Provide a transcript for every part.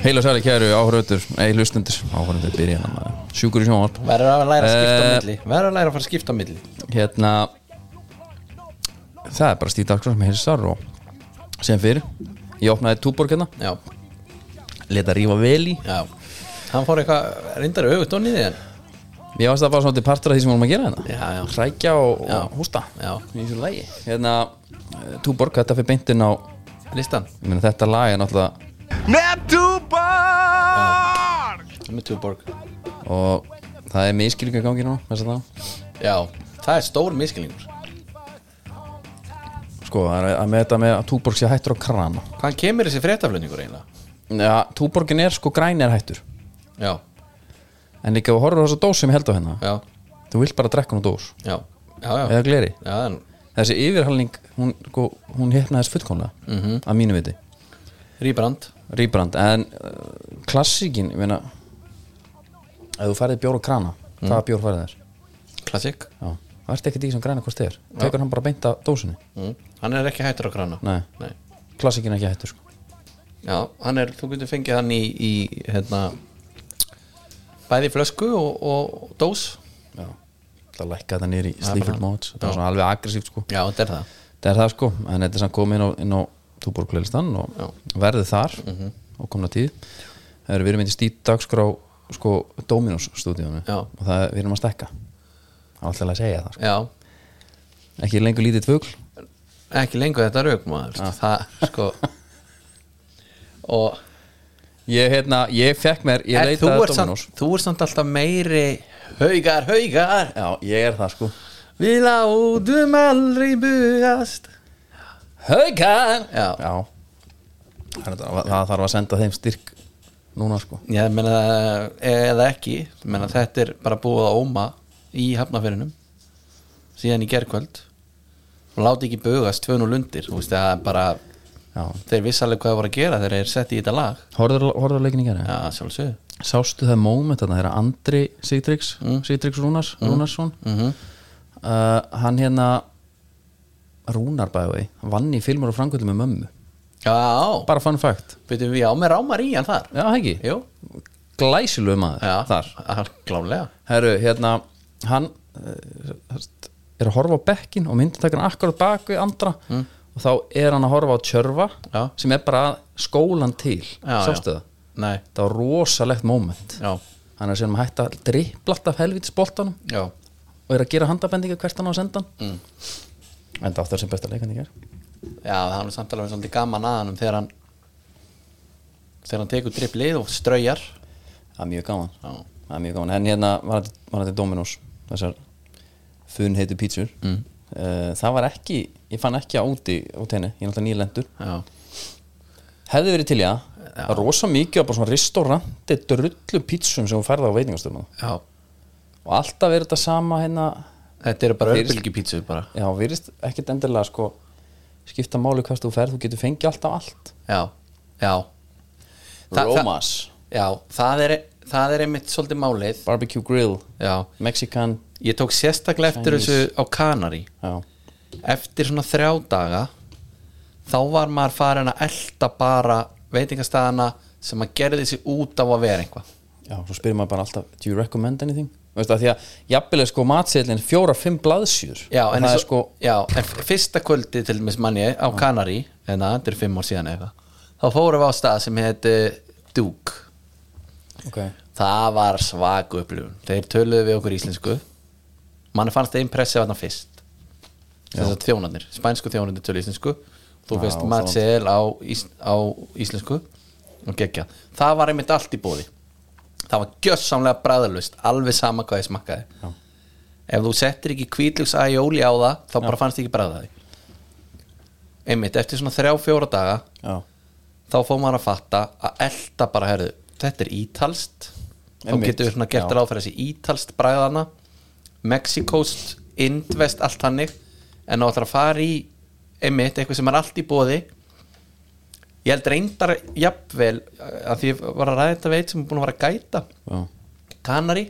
Yeah. Heil og sæli kæru áhöröður Nei, hlustundur Áhöröður byrja hérna Sjúkur í sjónvarp. Verður að læra að skipta á Eh. milli. Verður að læra að fara að skipta á milli. Hérna Það er bara Stíð Dagsson sem heilsar og sem fyrir Ég opnaði túborg hérna. Já, Leta rífa vel í. Já. Hann fór eitthvað reyndar auðvitað á niður en? Ég varst það bara svona til partur af því sem vorum að gera hérna. Já, já, Hrækja og, Já. og hústa. Já, Í þessu lagi. Hérna eh, Túborg, þetta fyrir beintin á listan. Ég meina þetta lag er náttúrulega Með Tuborg. Og það er miskilíka gangi það? Já, það er stór miskilningur Sko, það er að með þetta með að Túborg sé hættur á krana. Hvaðan kemur þessi fréttaflutningur eiginlega? Já, Túborgin er sko græn er hættur. Já, En líka að horfa á þessa dós sem ég held á hérna já, Þú vilt bara drekka á dós. Já. Já, já, Eða gleri. Já en, Þessi yfirhalning, hún, sko, hún hefnaðist fullkomlega Mhm. Að mínu viti. Rýbrand. Rýbrand, en uh, klassíkin, ég meina Ef þú færið bjór og krana Hvaða bjór færið þér? Klassik Já, það ert ekki því sem græna hvort þið er Tekur hann bara beint af dósinni? Mm. Hann er ekki hættur á krana. Nei, Nei. klassíkin er ekki hættur sko. Já, er, þú getur fengið hann í, í hérna Bæði flösku og, og dós. Já, það lækka þetta niður í bara- Modes Þetta var svona alveg aggressíft sko. Já, þetta er það. Það er það sko, en þetta er samt komið inn á, á túborgleilistan og Já. verðið þar Mhm. og komna tíð. Það er við erum myndið stýt dagskrá sko Dominos stúdíunum og það er, við erum að stekka það er alltaf að segja það sko. Ekki lengur lítið tvögl ekki lengur þetta rauk maður. Það, sko. Og ég, hérna, ég fekk mér, ég En þú leitaði Dominos samt, þú ert samt alltaf meiri Haugar, haugar. Já, ég er það sko. Við látum aldrei bugast. Haukan Já, já. Það, það, það þarf að senda þeim styrk núna sko. Ég meina eða ekki, ég meina þetta er bara búið að óma í hafnafyrinum síðan í gerkvöld og láti ekki bugast tvönu lundir þú veist það er bara, já. þeir vissi alveg hvað það voru að gera þegar þeir setti í þetta lag. Horfður leikin í gera Já, sjálfsögðu. Sástu það moment þarna þegar Andri Sigtryggs Mm. Sigtryggs Rúnars Rúnarsson mm uh, hann hérna Rúnar bæði vann í filmur og framkvöldu með mömmu Já, bara fun fact. Veitum við á með rámar í hann þar. Já, ekki, Jú, glæsilu maður já, þar. Glálega herru, hérna hann uh, er að horfa á bekkin og myndi taka hann akkurat bak við andra og þá er hann að horfa á tjörfa Mm. Já. sem er bara skólan til. Já, sástu það, Nei, það var rosalegt moment. Já, hann er sem að hætta að drippla af helvitis boltanum já. og er að gera handabendinga hvert hann á að senda hann. Mm. en það áttur sem besta leikan í ger Já, það er samt alveg svolítið gaman að hann þegar hann þegar hann tekur dripplið og straujar. Það er mjög gaman. Já, það er mjög gaman. En hérna var þetta, var Dominos þessar funn heitu pítsur. Mm. það var ekki ég fann ekki á úti út henni. Ég er náttúrulega nýlendur. Já, hefði verið til í það. Er rosa mikið á bara svona restauranti drullu pítsum sem hún færði á veitingastöðum já. Og alltaf er þetta sama hérna Þetta eru bara Fyrir- örbylgjupítsu bara. Já, virðist ekkit endilega sko skipta máli hvert þú ferð, þú getur fengið alltaf allt. Já, já. Þa- Romas, Já, það er, það er einmitt svolítið málið. Barbecue grill. Já, Mexican ég tók sérstaklega eftir þessu á Kanari. Já, Eftir svona þrjá daga Þá var maður farin að elta bara veitingastæðana sem að gerði sig út á að vera eitthvað. Já, svo spyrir maður bara alltaf do you recommend anything? Veistu að því að jafnvel er sko matseðlinn fjóra-fimm blaðsjur Já, en, það og- sko já, en fyrsta kvöldi til dæmis manni á Kanari en það er fimm ár síðan eða eitthvað þá fórum við á stað sem heiti Duke. Okay. það var svag upplifun. Þeir töluðu við okkur íslensku. Manni fannst það impressið þarna fyrst. Þess að þjónarnir, spænsku þjónarnir tölu íslensku. Þú fyrst það matseðil á, ís, á íslensku. Og gegja, það var einmitt allt í bóði það var gjössamlega bræðalust alveg sama hvað ég smakkaði. Já. ef þú settir ekki kvítlugs æjóli á það þá bara fannst ekki bræðaði einmitt, eftir svona þrjá fjóra daga já, þá fór maður að fatta að elta bara, herðu, þetta er ítalst þá getur við svona gert já. ráð fyrir þessi ítalst bræðana Mexikost, Indvest allt hannig, en þá ætlar að fara í einmitt, eitthvað sem er allt í bóði ég held reyndar jafnvel, að því ég var að ræða þetta veit sem er búin að vera að gæta. Já, Kanari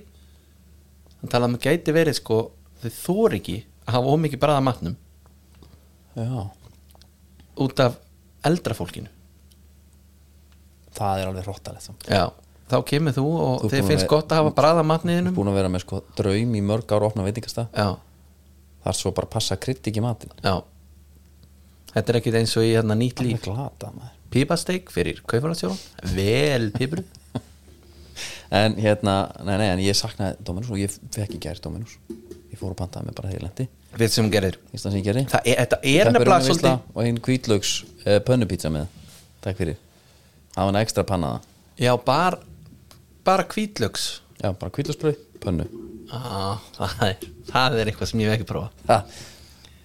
hann talaði um að gæti verið sko þau þóri ekki að hafa ómikið bræða matnum. Já. út af eldra fólkinu. Það er alveg hróttalegt já, þá kemur þú og Þú þið búin að finnst vera- gott að hafa bræða matniðinum búin að vera með sko draum í mörg ára opna veitingasta já, þar svo bara passa krydd ekki í matinn. Já. Þetta er ekkit eins og í hérna nýtt það líf. er glata maður pípasteik fyrir kauparatsjón vel pípur en hérna, nei nei, en ég saknaði Dominus og ég fekk í gær Dominus. Ég fór að pantaði mig bara þegar ég lendi við sem gerir sem gerði. Það er, er nefnilega svolítið og einn kvítlaugs uh, pönnupizza með. Takk fyrir. Það var en ekstra pannaða já, bara bara kvítlöks já, bara kvítlaugsbröð, pönnu. Ah, það, er, það er eitthvað sem ég hef ekki prófa ha.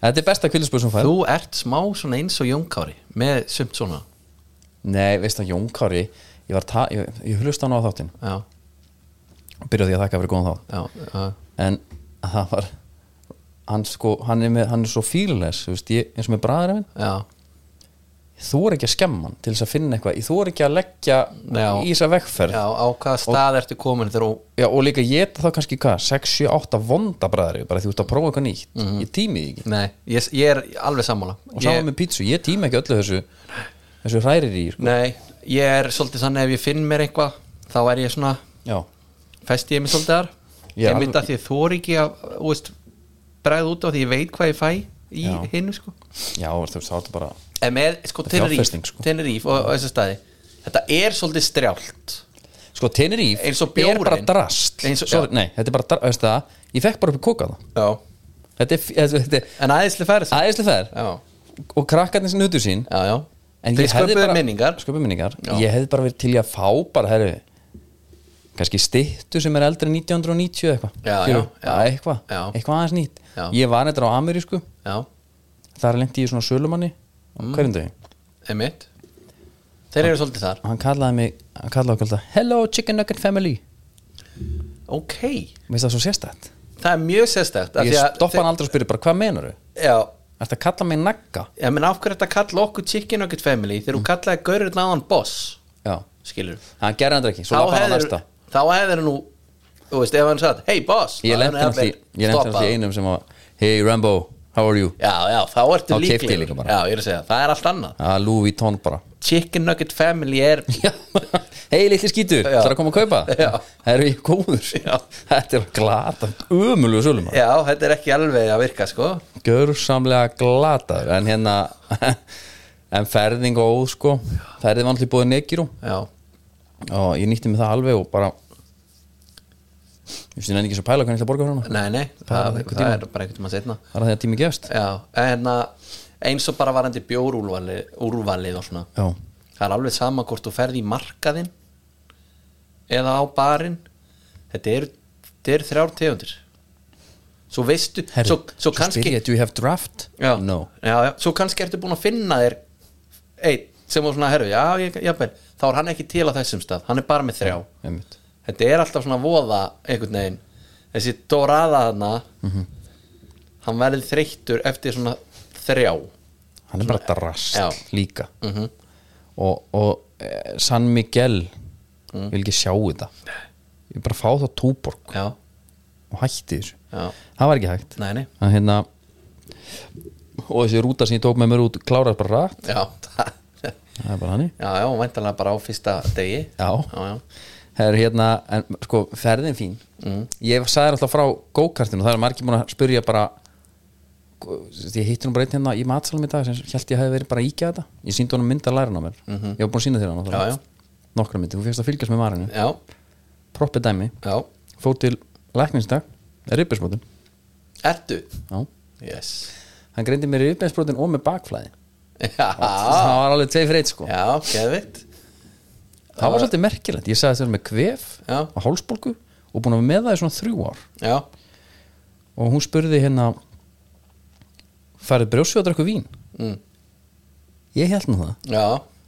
þetta er besta kvítlaugsbröð sem fær. Þú ert smá svona eins og Jónkári með sumt svona nei, veist það, Jón Kári ég, ég, ég hlust á hann á þáttinn. Og byrjaði að þakka fyrir góðan þá já, já, en það var hann sko, hann er, með, hann er svo fílulegs eins og með bræðir þú er ekki að skemma hann til þess að finna eitthvað. Þú er ekki að leggja Já. í þessa vegferð. Já á hvaða stað ertu komin þú Já, og líka ég þá kannski hvað 6, 7, 8 vonda bræðari bara því þú ert að prófa eitthvað nýtt. Ég tími því ekki. Nei, ég, ég er alveg sammála. Og saman með pítsu, ég tími ekki öllu þessu þessu hrærir í sko. Nei, ég er svolítið þannig ef ég finn mér eitthvað þá er ég svona, Já, festi ég mig svolítið þar. Ég er Ég alveg- myndi að því þú er ekki að þú veist, bregða út á því ég veit hvað ég fæ í Já. hinnu sko. Já, þú veist, þá er þetta bara En með, sko, er fjárfesting, sko. Tenerife og, og þessa staði Þetta er svolítið strjált. Sko, og er bara drast. Sorry, já. Nei, þetta er bara, dra- veist það Ég fekk bara upp í koka það. Já. Þetta er, þetta, er En aðeinslega færi svo æðislega Já, og krakkarnir sem nutu sín já, já Þeir sköpuðu minningar. Sköpuðu minningar. Já. Ég hefði bara verið til að fá bara, herri kannski styttu sem er eldri en 1990 eða eitthvað. Eitthvað, eitthvað aðeins nýtt. Já. Ég var eitthvað á amerísku. Já, þar lendi ég svona sölumanni mm. hverjum einmitt. Þeir eru svolítið þar. hann kallaði mig, hann kallaði okkur alltaf Hello Chicken Nugget Family. Ok, Veist það svo sérstætt það er mjög sérstækt af Ég stoppa hann aldrei og spyrir bara hvað menar þau Já, Þetta kalla mig nagga? Ég menn af hverju þetta kalla okkur Chicken Nugget Family þegar þú Mm. kallaði gaurinn aðan boss? Já, skilur hann gerði hann ekki, svo lappa hann á næsta. þá hefur nú þú veist, ef hann sagt, hey boss. Ég lendi hefði náttúrulega í- ég lendi stoppað. náttúrulega í einum sem var Hey Rambo, how are you? já, já, þá ertu Þá keypti ég líklegur. líka bara. já, ég er að segja, það er allt annað. Ah, Louis Vuitton bara. Chicken Nugget Family er Hei litli skítur, Já. það er að koma að kaupa? Já. Það eru ég góður. Já. Þetta er glata, umulugu sölum. Já, þetta er ekki alveg að virka sko. Gjörsamlega glataður En hérna En ferðing og óð sko Ferðið var alltaf búið nekirú já, Og ég nýtti mig það alveg og bara Ég finnst ekki svo pæla hvernig ég ætla að borga fyrir hana. Nei, nei, það, það er bara einhvern tíma setna Það er að því að tími gefst. Já, en að eins og bara varandi bjórúrvalið úrvalið og svona. Já, það er alveg sama hvort þú ferð í markaðinn eða á barinn. Þetta eru eru þrjár tegundir. Svo veistu Herri, svo, svo, spyr kannski ég, do you have draft? já, No. Já, já, svo kannski ertu búin að finna þér einn sem var svona herru, já, ég, jafnvel. Þá er hann ekki til á þessum stað, hann er bara með þrjá. Einmitt. Þetta er alltaf svona voða einhvern veginn þessi Dorada þarna Mhm. hann verður þreyttur eftir svona þrjá Hann er bara drast Já. líka Mhm. Og, og eh, San Miguel Mm. Vil ekki sjá þetta Ég bara fá þá túborg já, og hætti þessu já, Það var ekki hægt nei, nei en hérna og þessi rúta sem ég tók með mér út klárast bara rætt, já, það það er bara hannig Já, já, væntanlega bara á fyrsta degi Já. já, já. Það er hérna, en sko, ferðin fín mm. Ég sagði alltaf frá go-kartinu Það er margir búin að spyrja bara Ég hitti nú bara einn hérna í matsalum í dag sem held ég hefði verið bara að íkja þetta. Ég síndi honum mynd að læra á mér. Ég var búin að sína þér hann. Nokkra myndi, þú fyrst að fylgjast með marinu já, Proppið dæmi, já. fór til lækningsdag Ribbesbrotin Ertu? Já. Yes. Hann greindi mér ribbesbrotin og með bakflæði. Já, Það var alveg tvei eitt sko. Já, geðvitt Það var svolítið merkilegt, ég sagði þetta með kvef Já. og hálsbólgu og búin að vera með það í svona þrjú ár. Já, og hún spurði hérna farið brjósið að drakku vín? Mm. ég held nú það. Já.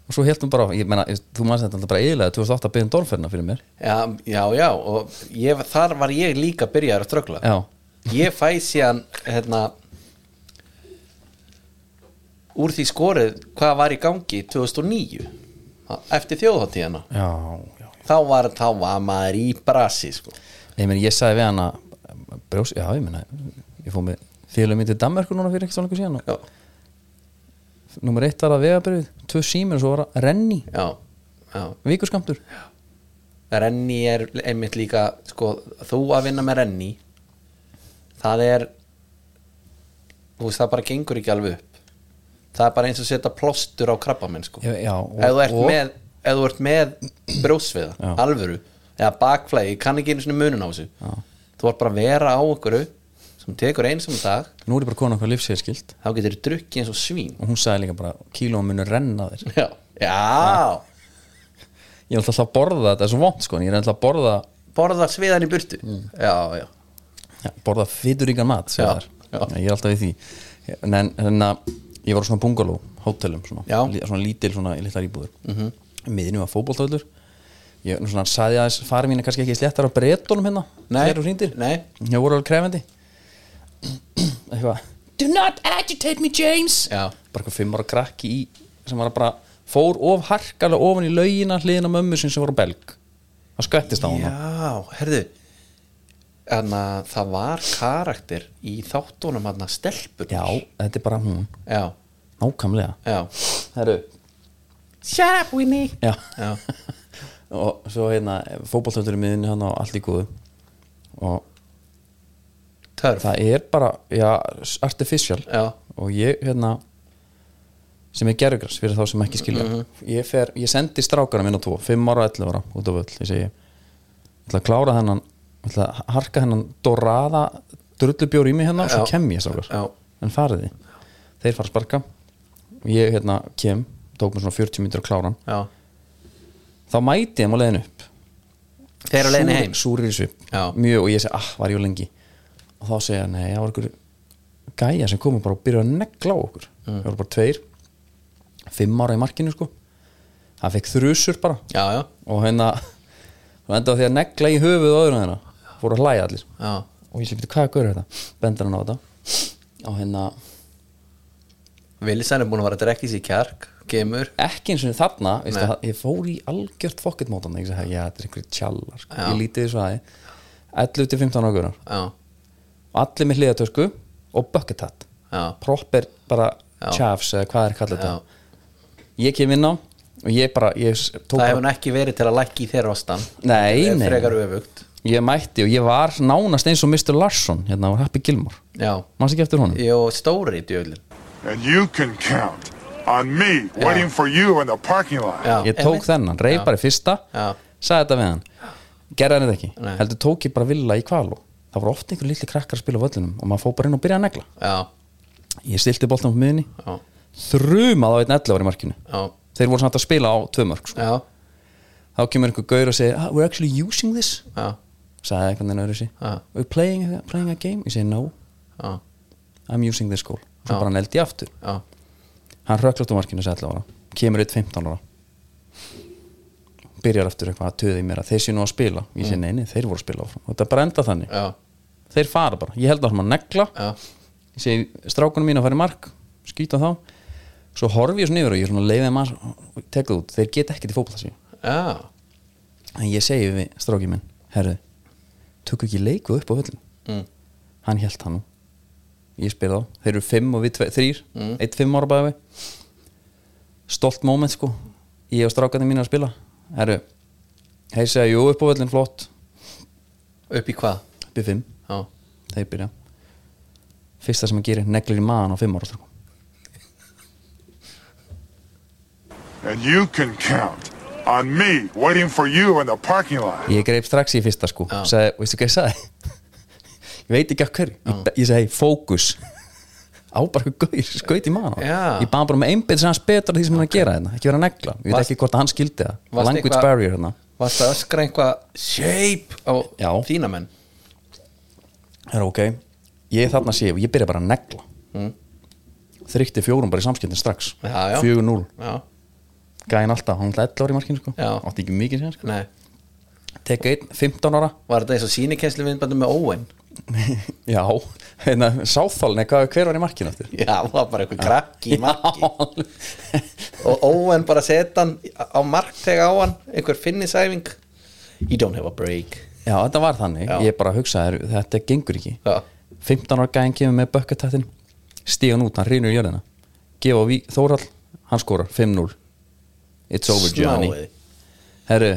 Og svo held hún bara, ég meina, þú maður þetta bara eiginlega 2008 byggðin dólferna fyrir mér. Já, já, og ég, þar var ég líka byrjaður að ströggla Ég fæ síðan hérna úr því skorið hvað var í gangi 2009 eftir þjóðháttíðana þá var, þá var maður í brasi sko. ég, meni, ég sagði við hana brjós, já, ég meina ég fóð með félum mín til Danmerkur núna fyrir ekki svo langur síðan og nummer eitt var að vegabrið, tvö símur og svo var að renni. Já Já. vikuskamtur Renni er einmitt líka sko, þú að vinna með Renni það er þú veist það bara gengur ekki alveg upp það er bara eins og setja plástur á krabbamenn sko. Já, já, og- ef, þú ert og- með, ef þú ert með brjósviða, Já. alvöru eða bakflæði, ég kann ekki einu svona munun á þessu Já. þú ert bara að vera á ykkur sem tekur eins um dag nú er ég bara konar hvað lífsíðskilt þá getur þú drukkið eins og svín og hún sagði líka bara kílóum munur renna þér já, já. ég er alltaf að borða þetta, það er svo vond sko ég er alltaf að borða, borða sviðan í burtu Mm. já, já, borða fyturíkan mat Já, já. ég er alltaf í því en, en, en að ég var á svona bungalow hótelum svona, svona lítil svona litlar íbúður mm -hmm. miðinu var fótboltöðlur ég svona saði aðeins farið mín er kannski ekki sléttar á bretunum hérna þegar þú nei. ég voru alveg krefendi eitthvað do not agitate me James. Já. bara eitthvað fimm ára krakki í sem var að bara fór of harkalega ofan í laugina hliðina mömmu sin sem voru á belg. Það skvettist á Já, herðu en að það var karakter í þáttunum hann stelpur já, þetta er bara hún. Já, nákvæmlega. Já. Herru, Shut up Winnie já. Já, og svo hérna fótballtöldur í miðinni hann á allt í góðu. Og törf. Það er bara, já, artificial. Já, og ég hérna sem er gerugras fyrir þá sem ekki skilja. Ég, fer, ég sendi strákana minn á tvo 5 ára og 11 ára út á völl ég segi, ég ætla að klára þennan að harka þennan doraða drullubjór í mig hérna og svo kem ég strákar. Já. en farið þið, þeir fara að sparka. Og ég hérna kem tók mér svona 40 minnir að klára hann. Þá mæti ég hann á leiðin upp. Þeir eru leiðinni heim? súrir Já. mjög og ég segi, ah, var ég of lengi? Og þá segja, nei, það var einhver gæja sem komið bara og byrjaði að negla á okkur. Það voru bara tveir. Fimm ára í markinu sko. Það fekk þrjusur bara. Já, já, og hérna og enda á því að negla í höfuð og öðrum þeirna fóru að hlæja allir. Já. Og ég segi, "Bíddu, hvað er gaur þetta? bendur hann á þetta. Og hérna, Vilsan er búin að vera að drekka í sig kjark Gemur ekki eins og þarna veistu, ég fór í algjört fokketmótan ég segi, já, þetta er einhverju tjallar. Sko. Ég lítið þessu aði 11 til 15 ára Já, allir með hliðatösku og bucket hat. Proper bara chafs eða hvað er kallað já. Þetta ég kem inn á og ég bara ég Það hefur ekki verið til að lækki í þeirra ástan Nei, nei. Frekar öfugt ég mætti og ég var nánast eins og Mr. Larsson hérna á Happy Gilmore. Já, mannst ekki eftir honum? Jó, stóri djöflin And you can count on me waiting for you in the parking lot. Já, ég tók einmitt. þennan, í fyrsta Já. sagði þetta við hann. Gerði hann þetta ekki, Nei. heldur tók ég bara villa í kvalu það voru ofta einhver litli krakkar að spila á völlunum og maður fór bara inn og byrjaði að negla. Já, ég stilti boltan á miðinni já, þrumað á einn 11 ári markinu. Já, þeir voru samt að spila á tvö mörg sko. já, þá kemur einhver gaur og segir ah, we're actually using this. Já, sagði eitthvað en öðru sí Já. we're playing, playing a game? Ég segi no, já, I'm using this goal. Svo Já. bara hann eldi aftur. Hann röklast á markinu 11 ára kemur eitt 15 ára. Byrjar aftur eitthvað að töða í mér að þeir sé nú að spila. Ég segi nei, nei, þeir voru að spila áfram. Og þetta bara enda þannig. Já, þeir fara bara, ég held að hann að negla. Já, ég segi strákunum mín að fara í mark. Skýta þá. Svo horfi ég svo niður og ég svona leiði maður og tek það út, þeir í fótbolta sín já, en ég segi við strákið minn tökku ekki leiku upp á völlin mm, hann held hann nú. Ég spyr þá, þeir eru fimm og við tve, þrýr Mm. eitt fimm ára bæði stolt moment sko. Ég og strákarnir mín að spila. Herru, þeir segja jú upp á völlin flott. Upp í hvað? upp í fimm, Já, þeir byrja. Fyrsta sem að gera, neglir í maðan á fimm ára strákum And you can count on me waiting for you in the parking lot. ég greip strax í fyrsta sko. Já. sagði, veistu hvað ég sagði? Ég veit ekki af hverju. Ég, ég segi fókus. Á bara eitthvað gaur, skaut í maðan á Já. ég baða bara með einbyrð sem hans betur því sem hann er að gera þetta ekki vera að negla, ég veit Varst- ekki hvort að hann skildi það. Varst language eitthvað- barrier hérna. varst að öskra einhvað shape á Já. þína menn? Er ok, ég þarna sé og ég byrja bara að negla. Mm. þrykti fjórum bara í samskiptin strax. Já, já. 4-0, Já, gæðin alltaf hann ætla 11 ári í markinu sko, átti ekki mikið sér sko. nei. Tek einn, 15 ára. Var þetta eins og sínikenslu viðbændu með Owen? já, hérna, sáþálni hver var í markinu eftir? Já, það var bara eitthvað krakki í marki. Og Owen bara seta hann á markteg á hann einhver finnisæfing. You don't have a break. Já, þetta var þannig, Já. ég bara hugsaði þetta gengur ekki. Já, 15 ára gæðin kemur með bökkatættin stígan út, hann rínur í jörðina. Gefa á Þórhall, hann skorar 5-0 it's over Johnny. Snáið. herru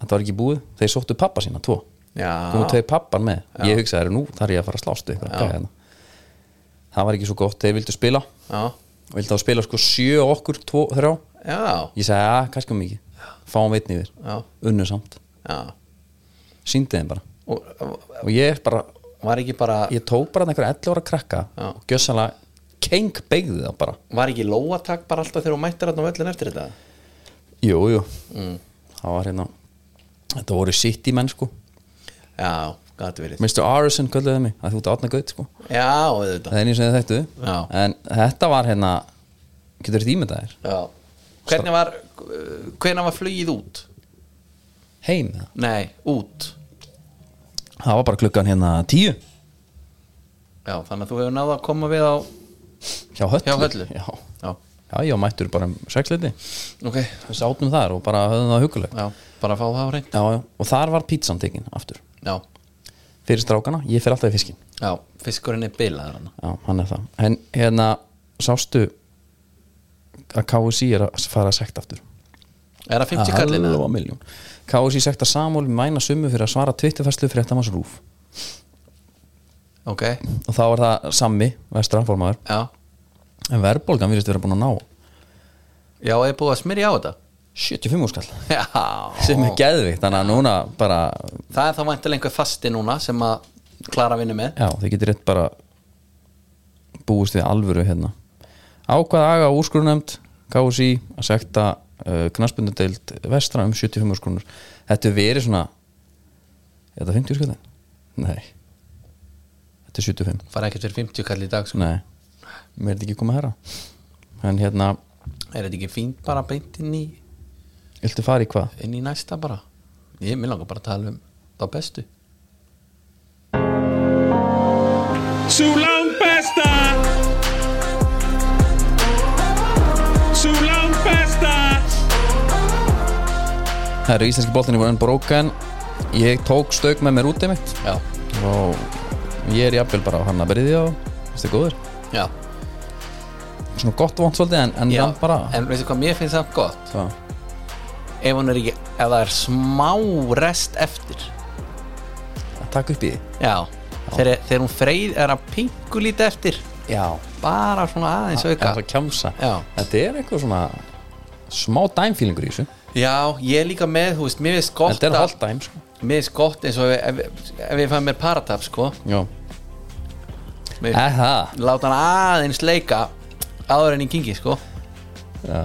þetta var ekki búið, þeir sóttu pappa sína tvo, Já. komu tvei pappan með. Ég hugsaði, herru, nú þarf ég að fara að slástu ykkur hérna. það var ekki svo gott, þeir vildu spila. Já, vildu að spila sko sjö okkur, tvo, þrjá. Já, ég sagði, að, kannski um mikið. Fáum veitni yfir, já, unnu samt. Já. Síndi þeim bara. Og og ég bara, var ekki bara ég tók bara einhver 11 ára krakka Já. og gjössalega keng beigði það bara Var ekki lóatak bara alltaf þegar þú mættir á völlin eftir þetta? jú, jú, Mm. það var hérna þetta voru sitt í menn sko Já, gæti verið Mr. Arison kölluði mig, að þú ert átna gaut sko Já, auðvitað það er eins og þið þekktu Já. en þetta var hérna getur þetta ímyndaðir, Já Hvernig var, hvernig var flugið út? heim eða? Nei, út það var bara klukkan hérna tíu Já, þannig að þú hefur náða að koma við á hjá höllu, Hjá Höllu? Já. Já, já, ég var mættur bara um sexleiti ok. Við sátum þar og bara höfðum það hugulegt Já, bara að fá það á reynd já, já. og þar var pítsan tekin aftur. Já, fyrir strákana, ég fer alltaf í fiskin já, fiskurinn er bilaður já, hann er það. En hérna, sástu að KSI er að fara að sekta aftur? Er það 50 kallin? KSI sekta Samúl mæna summu fyrir að svara tvittifæslu fyrir þetta manns rúf Ok, og þá er það Sammi, vestraformaður já. En verðbólgan virðist vera búin að ná. Já, er búið að smyrja á þetta? 75 úrskall sem er geðvikt, þannig að núna bara Það er þá væntilega einhver fasti núna sem að klara vinnu með. Já, þið getur rétt bara búist við alvöru hérna. Ákvað aga úrskurunefnd KSI að sekta uh, knaspundudeild vestra um 75 úrskurunur þetta er verið svona er þetta 50 úrskurðin? Nei þetta er 75 Fara ekkert fyrir 50 kall í dag sko. Nei, mér er þetta ekki komið herra en hérna, Er þetta ekki fínt bara beint inn í viltu fara í hvað? inn í næsta bara. Ég vil langar bara að tala um þá bestu. Sú langt besta Sú langt besta Það eru íslenski boltinni voru enn brókan ég tók stauk með mér út einmitt Já, og ég er jafnvel bara á hann að byrja og þetta er góður já, svona gott vant svolítið en, en já. bara En veistu hvað mér finnst það gott? Það, Ef hún er ekki, ef það er smá rest eftir. Að taka upp í? Því Já, þegar, þegar hún freyð er að pingu lítið eftir. Já, Bara svona aðeins það auka. Já. þetta er eitthvað svona smá dæmfílingur í þessu. Já, ég er líka með, þú veist, mér finnst gott þetta er að- hálft dæm sko. Mér finnst gott eins og ef, ef, ef ég fæ mér paratap sko. Já, Láta hann aðeins leika áður en ég kingi sko. Já.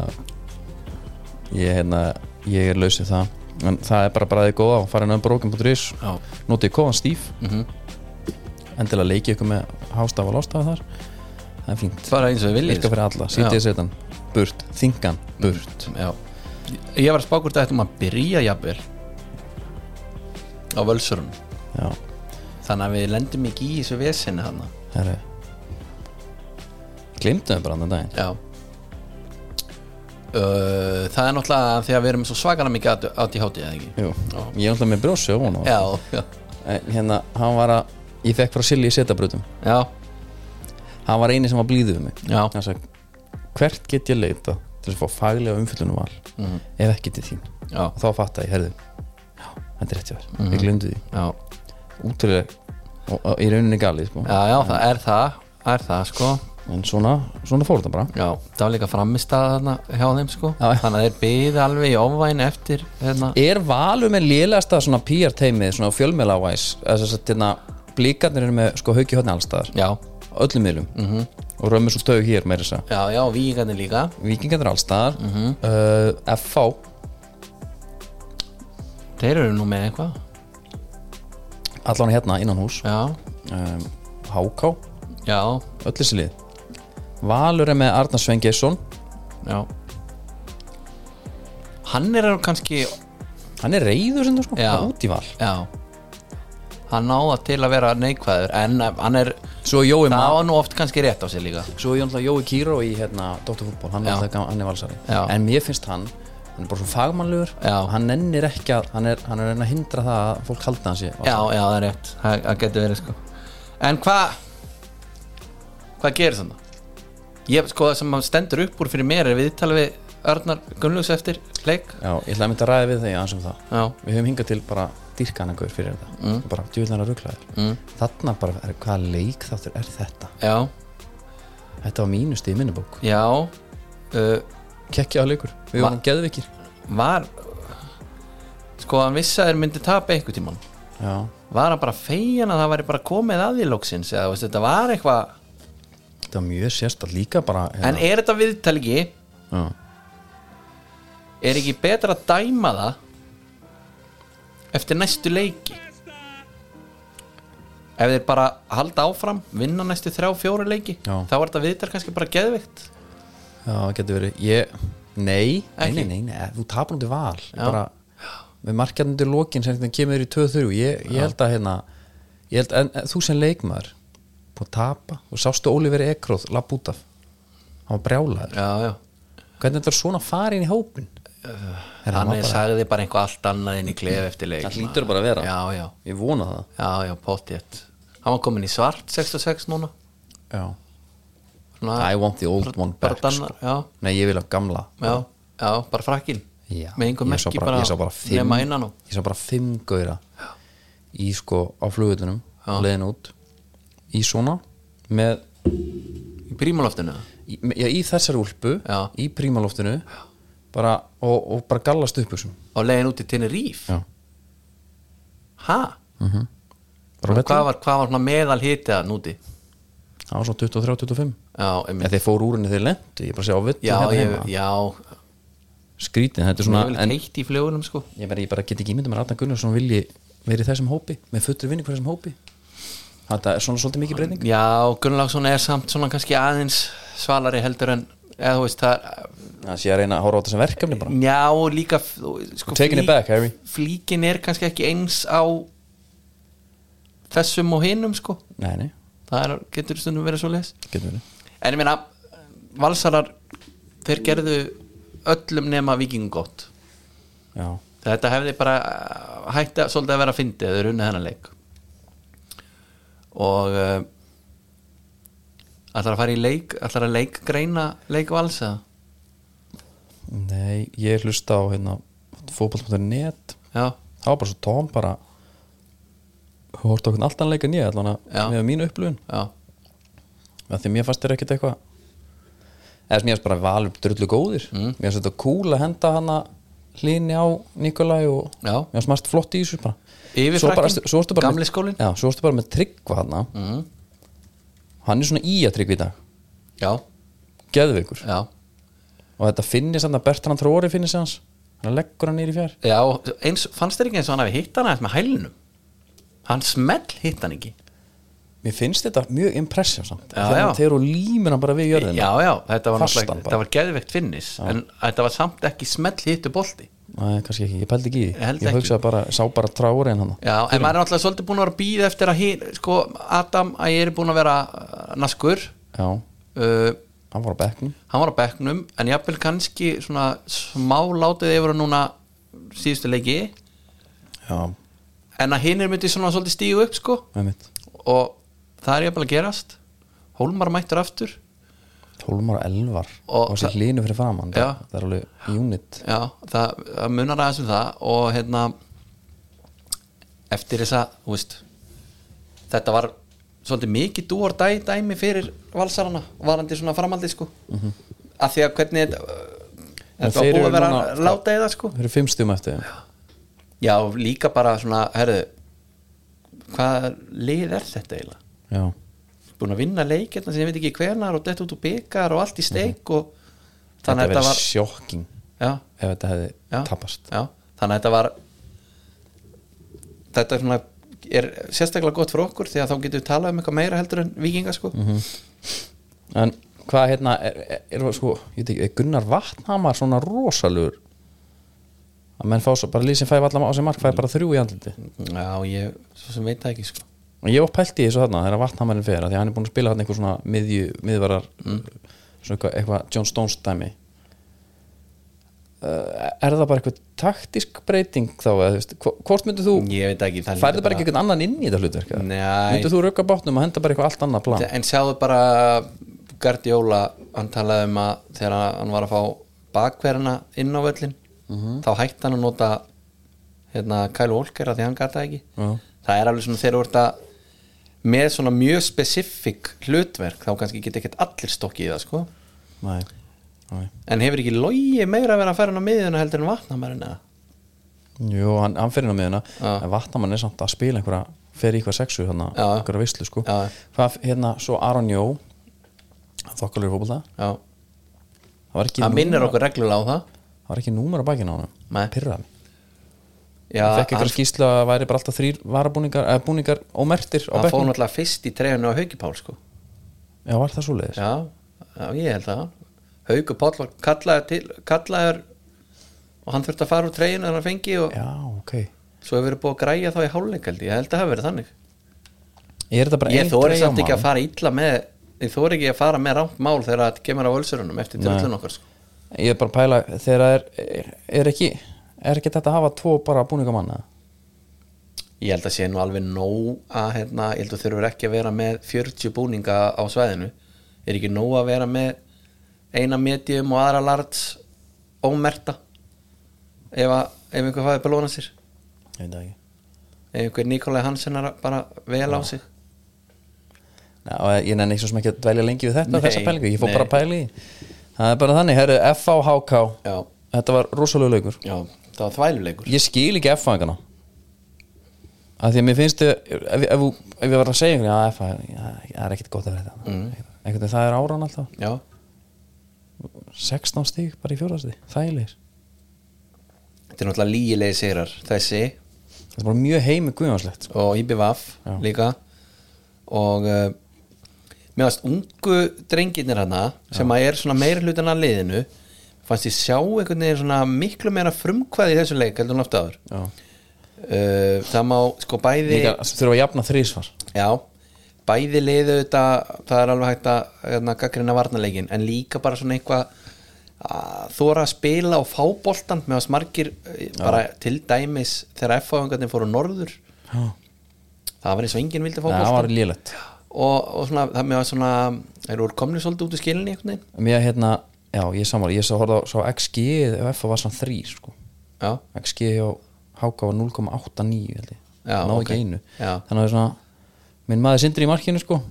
ég, hérna, ég er lausið það. En það er bara bara þið góða og fara inn á brókin.is Já. notið kóðan stíf. Mhm. endilega leikið ykkur með hástafa og lástafa þar. Það er fínt. Bara eins og við viljið virka fyrir alla, sítið setan burt, þingan, burt. Já. Ég var að spá hvort þetta um að byrja jafnvel á völsurun já, Þannig að við lendum ekki í þessu vesinni hann herri glimtum við bara annan daginn. Já. Uh, Það er náttúrulega því að við erum svo svakalega mikið átt í hátíð eða ekki? Jú. ég er alltaf með brjósi á hún Já, já, en hérna, hann var að ég fekk frá Silli í setabrutum já, hann var eini sem var blíðið við mig. Já. hann sagði, hvert get ég leita til að fá faglega umfyllunum val Mhm. ef ekki til þín? Já, og þá fatt ég, herðu já, þetta er rétt hjá þér, ég glemdi því. Já. Útrúlega, og, og í rauninni galið sko. Já, já, það er það er það, sko. En svona, svona fór þetta bara. Já, það var líka framistað þarna hjá þeim, sko. Já, já. Þannig að þeir byði alveg í ofvæn eftir hérna. Er valur með lélegasta svona PR teimið, svona fjölmjölavæs þess að hérna, blíkarnir eru með sko hauki hodni allstaðar, Já, öllum miðlum. -hmm. og römmur svo stöðu hér meira þess að já, já, víkingarnir líka. Vikingarnir allstaðar mm -hmm. uh, FH Þeir eru nú með eitthvað allan hérna innan hús um, HK, já, öll þessi lið. Valur er með Arnar Svein Gesson já. Hann er kannski hann er reyður sem þú sko, hann er út í val. Já. Hann náða til að vera neikvæður En hann er Það var nú oft kannski rétt á sig líka. Svo er Jói Kíró í hérna, Dr. Fútból, hann, hann er valsari. En mér finnst hann hann er bara svo fagmannlegur. Hann nennir ekki að hann er, hann er að hindra það að fólk halda hann sér Já, já, það er rétt. Það, það getur verið sko. En hvað Hvað gerir þannig? Ég, sko, það sem stendur upp úr fyrir mér er viðtalið við Örnar Gunnlaugs eftir leik. Já, ég ætla að mynda að ræða við þegar aðeins um það. Já, Við höfum hingað til bara dýrkanangur fyrir þetta. Mm. bara djúvillega rugglaðir mm. Þarna bara, er, hvaða leik þáttur er þetta? já, Þetta var mínust í minnubók já. Uh, Kekkja á leikur, við Va- varum geðvikir Var Sko, hann vissi að þeir myndi tapa einhver tímann. Já, Var hann bara fegin að það væri bara komið að því lóksins eða veist, þetta var eitthvað þetta var mjög sérstætt líka bara En er þetta viðtalgi Já, Er ekki betra að dæma það Eftir næstu leiki? Ef þeir bara halda áfram Vinna næstu þrjá, fjóra leiki Já. Þá er þetta viðtal kannski bara geðvikt Já, það getur verið. Ég, Nei, nei, nei, nei, þú tapar til val. Já. bara, Með markjarnir til lokin sem kemur í 2-3 ég, ég held að hérna Ég held að en, þú sem leikmaður Búið að tapa. Og sástu Oliver Ekroð Lapp út af. Hann var brjálaður. Já, já. Hvernig þetta er svona farin í hópin Hann var er sagði bara einhvað allt annað inn í klef eftir leik. Það hlýtur bara að vera. Já, já, Ég vona það. Já, já, pottjett Hann var komin í svart 66 núna. Já. Svona, I want the old one back sko. dannar, já, Nei, ég vil að gamla. Já, já, bara frakkin Já, Með einhver merki bara, bara, bara Ég sá bara fimm gauðra Í sko á flugutunum. Leðin út Í svona Með Í prímaloftinu í, já, í þessari úlpu. Í prímaloftinu bara, og, og bara gallast upp Og leiðin út í Já. Ha? Bara Hvað var, hvað var svona meðal hitið að núti? Það var svo 23-25 Já, En einmitt þeir fóru úr henni þeir lendu Ég bara sé á vitt Já, hérna ég, heima. já, Skrítin, þetta er svona, svona ég í flugunum sko. Ég, bara, ég bara get ekki ímyndað mér að Arna Gunnarsson vilji verið í þessum hópi með fullri vinning fyrir þessum hópi. Þetta er svona svolítið mikið breyting. Já, Gunnlaugsson er samt svona kannski aðeins svalari heldur en eða þú veist það það sé að reyna að horfa á þessum verkefni bara. Já, og líka sko, Taking it back. Flíkin er kannski ekki eins á þessum og hinum sko. Nei, nei, Það er, getur stundum verið svo verið. En ég meina, valsarar þeir gerðu öllum nema vikingum gott. Já, Þetta hefði bara uh, hætti að svolítið að vera að fyndi eða runnið hennar leik. Og uh, ætlar að fara í leik ætlar að leik greina leik vals eða? Nei, ég hlusta á hérna fótboll.net já, það var bara svo tóm bara hórt okkur alltaf leika nýja allan að með mínu upplifun. Já, að því mér fannst þér ekkert eitthvað eða sem ég fannst bara valum drullu góðir. Mm. mér fannst þetta cool að henda hana hlýni á Nikolai og Já. mér fannst margt flott í þessu bara. Yfir Svo bara- frakkinn, svo ertu bara gamli skólinn. já, svo ertu bara með tryggva hana mm. hann er svona í að tryggva í dag. Já, geðveikur. Já. Og þetta finnir samt að Bertrand Tróri finnir hans. Hann leggur hann nýri fjær. Já, eins, fannst þér ekki eins og hann hafi hitt hana með hælunum hann smell hitt hann ekki. Mér finnst þetta mjög impressive samt. Já, þegar og límur hann bara við jörðina. Já, já, þetta var, þetta var geðveikt finnis en þetta var samt ekki smell hittu bolti. Nei, kannski ekki, ég pældi ekki í því. Ég ég hugsaði bara, sá bara Tróri en hann. Já, en maður er náttúrulega svolítið búin að vera að býða eftir að hin, sko, Adam að ég er búin að vera uh, naskur. Já, uh, hann var á bekknum. hann var á bekknum en jafnvel kannski svona smá látið yfir núna síðustu leiki. Já, en að hinn er myndið svona svolítið stígu upp sko. Og það er jafnvel að gerast. Hólmar mættur aftur. 12 ára elvar. Og og það- hlínu fyrir framann Já. það, það er alveg unit. Já, það, það munar aðeins um það. Og hérna eftir þú veist þetta var svolítið mikið dúor dæ, dæmi fyrir valsarana varandi svona framaldi sko. Mm -hmm. að því að hvernig þetta var búið að vera að láta eða sko. Þeir eru fimm stjum eftir Já, líka bara svona, herðu hvað lið er þetta eiginlega? já, Búin að vinna leik hérna sem ég veit ekki hvenar og dett út úr byggar og allt í steik og þetta þannig að verið þetta var sjokking já, ef þetta hefði já, tapast já, þannig að þetta var þetta er svona er sérstaklega gott fyrir okkur því að þá getum við talað um eitthvað meira heldur en vikinga sko. En hvað hérna er, er, sko, ég er Gunnar Vatnhamar svona rosalur að menn fá svo bara lýsinn fæði allar á sig mark fæði bara þrjú í andliti já, ég, svo sem veit það ekki sko. Og ég í þessu þarna þegar Vatnhamarinn fer því hann er búin að spila þarna einhver svona miðju, miðvarar Mm. svona eitthvað, eitthvað John Stones dæmi. Uh, er það bara eitthvað taktisk breyting þá eða, hvort myndir þú færðu bara einhvern annan inn í þetta hlutverk myndir þú rauka bátnum og henda bara eitthvað allt annað plan? En sjáðu bara Guardiola, hann talaði um að þegar hann var að fá bakverðina inn á völlin þá hætti hann að nota hérna Kyle Walker að því hann gata ekki Já. það er alveg svona þegar þú ert að með svona mjög spesifik hlutverk þá kannski geta ekkert allir stokkið í það sko Nei, nei. en hefur ekki logi meira að vera að færa hann á miðjuna heldur en vatnamærin eða Jú, hann, hann fyrir inn á miðuna Já. en Vatnamann er samt að spila einhverja í eitthvað sexu, hérna, Já. einhverja veislu sko. Hvað, hérna, svo Aron Jó þokkalur já, það var ekki það minnir okkur reglulega á það það var ekki númer á bakinu á hann Nei. pyrraði það fekk eitthvað skýslu að það væri bara alltaf þrýr varabúningar, eða búningar ómertir á hann fór náttúrulega fyrst í trefinu á Hauki Pál sko. Já, var það svo leiðis já, já, ég held það. Hauki Pál var kallaður til kallaður og hann þurfti að fara úr trefinu en hann fengi og já, ok. svo hefur verið búið að græja þá í hálfleik held ég, held að það hafi verið þannig. Ég þóri samt ekki að fara illa með ég þóri ekki að fara með rámt mál þegar það kemur á völsurunum eftir sko. Ég er bara að pæla þegar það er, er, er ekki er ekki þetta að hafa tvo bara búningamann eða? ég held að sé nú alveg nóg að hérna, ég held að þurfur ekki að vera með 40 búninga á svæðinu. Er ekki nóg að vera með eina medium og aðra large ómerta? Ef, að, ef einhver fæði belóna sér? Ég veit ekki. Ef einhver Nikolai Hansen er bara vel á sig? Og ég nenni svo sem ekki að dvelja lengi við þetta Nei, ég fór bara að pæli í. Það er bara þannig, herru, já, þetta var rosalega leikur. Já, það var þvæluleikur ég skil ekki FH-ingana að því að mér finnst ef, ef, ef, ef ég var að segja einhvern já, FH, já, það er ekkert gott að vera þetta mm. það er áran alltaf. Já, 16 stík bara í fjórðasti, þægilegir. Þetta er náttúrulega lígilegi sigrar þessi. Þetta er bara mjög heimi guðjónslegt. Sko. og IBVF líka. Og uh, mér varst ungu drengirnir hana sem að er svona meira hlutan að liðinu fannst ég sjá einhvern veginn svona miklu meira frumkvæði í þessu leik heldur en oft áður. Já. uh, það má sko bæði þurfa að jafna þrísvar já, bæði liðu þetta það er alveg hægt að hérna, gaggrina varnarleikin en líka bara svona eitthvað að þóra að spila og fá boltan með að smargir bara til dæmis þegar F-fáingarnir fóru norður. Já. það var eins og enginn vildi fá það boltan var lélegt og, og svona, það með að svona þeir voru komni svolítið út úr skilinni mér hérna, já, ég sammála ég sá horfði á XG ef FH var svona þrýr sko. já, XG hjá HK var 0,89 held ég. Já, náðu ok. ekki einu. Já. þannig að það er svona minn maður sindri í markinu sko.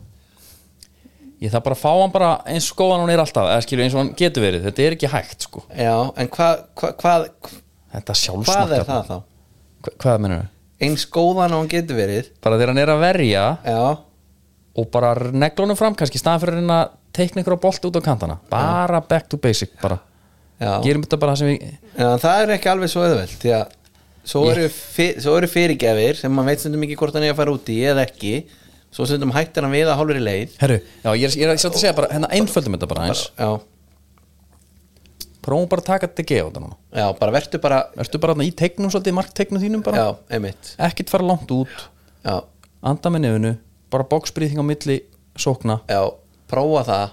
Ég þarf bara að fá hann bara eins góðan hann er alltaf eða skilju eins og hann getur verið. Þetta er ekki hægt sko. Já, en hvað hva, hvað, þetta sjálfsmarka hvað er það þá? Hva, hvað mennur þau? eins góðan og hann getur verið. Bara þegar hann er að verja. Já, og bara neglunum fram kannski staðan fyrir að að teikna ykkur á bolt út á kantana. Bara back to basic bara. Já. Gerum þetta bara það sem við Já, það er ekki alveg svo auðveld því að svo eru, fyr, svo eru fyrirgefir sem maður veit stundum ekki hvort hann er að fara út í eða ekki. Svo stundum hættir hann við að hálfur í leið. Herru, já ég er, ég er að segja bara hérna einföldum þetta bara eins já, prófum bara að taka þetta gefa þetta núna. Já, bara vertu bara Ertu bara í tegnum svolítið, marktegnum þínum bara. Já, einmitt. Ekkert fara langt út, já, anda með nefinu Bara boxbríðing á milli sókna. Já, prófa það.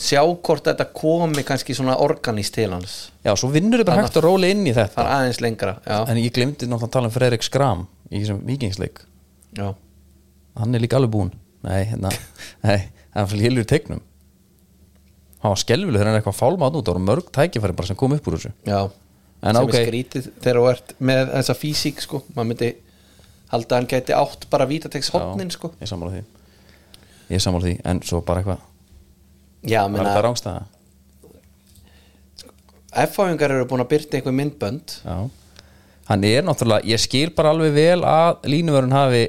Sjá hvort þetta komi kannski svona organist til hans. Já, svo vinnur þið bara hægt að róla inn í þetta. Fara aðeins lengra já, En ég glemdi náttúrulega að tala um Fredrik Skram Í þessum vikingsleik já, Hann er líka alveg búinn. Nei, hérna, nei, hann fyrir hilur tegnum Hann var skelfileg þegar hann er eitthvað fálmátt út Það voru mörg tækifæri bara sem kom upp úr þessu. Já. En sem ok. er skrítið þegar þú ert með þessa físík sko, maður myndi halda að hann gæti átt bara vítategs hotnin sko. Ég sammála því. Ég sammála því, en svo bara eitthvað. Var þetta rángstæða? F-fáingar eru búin að byrta einhver myndbönd. Já. Hann er náttúrulega, ég skil bara alveg vel að línuvörun hafi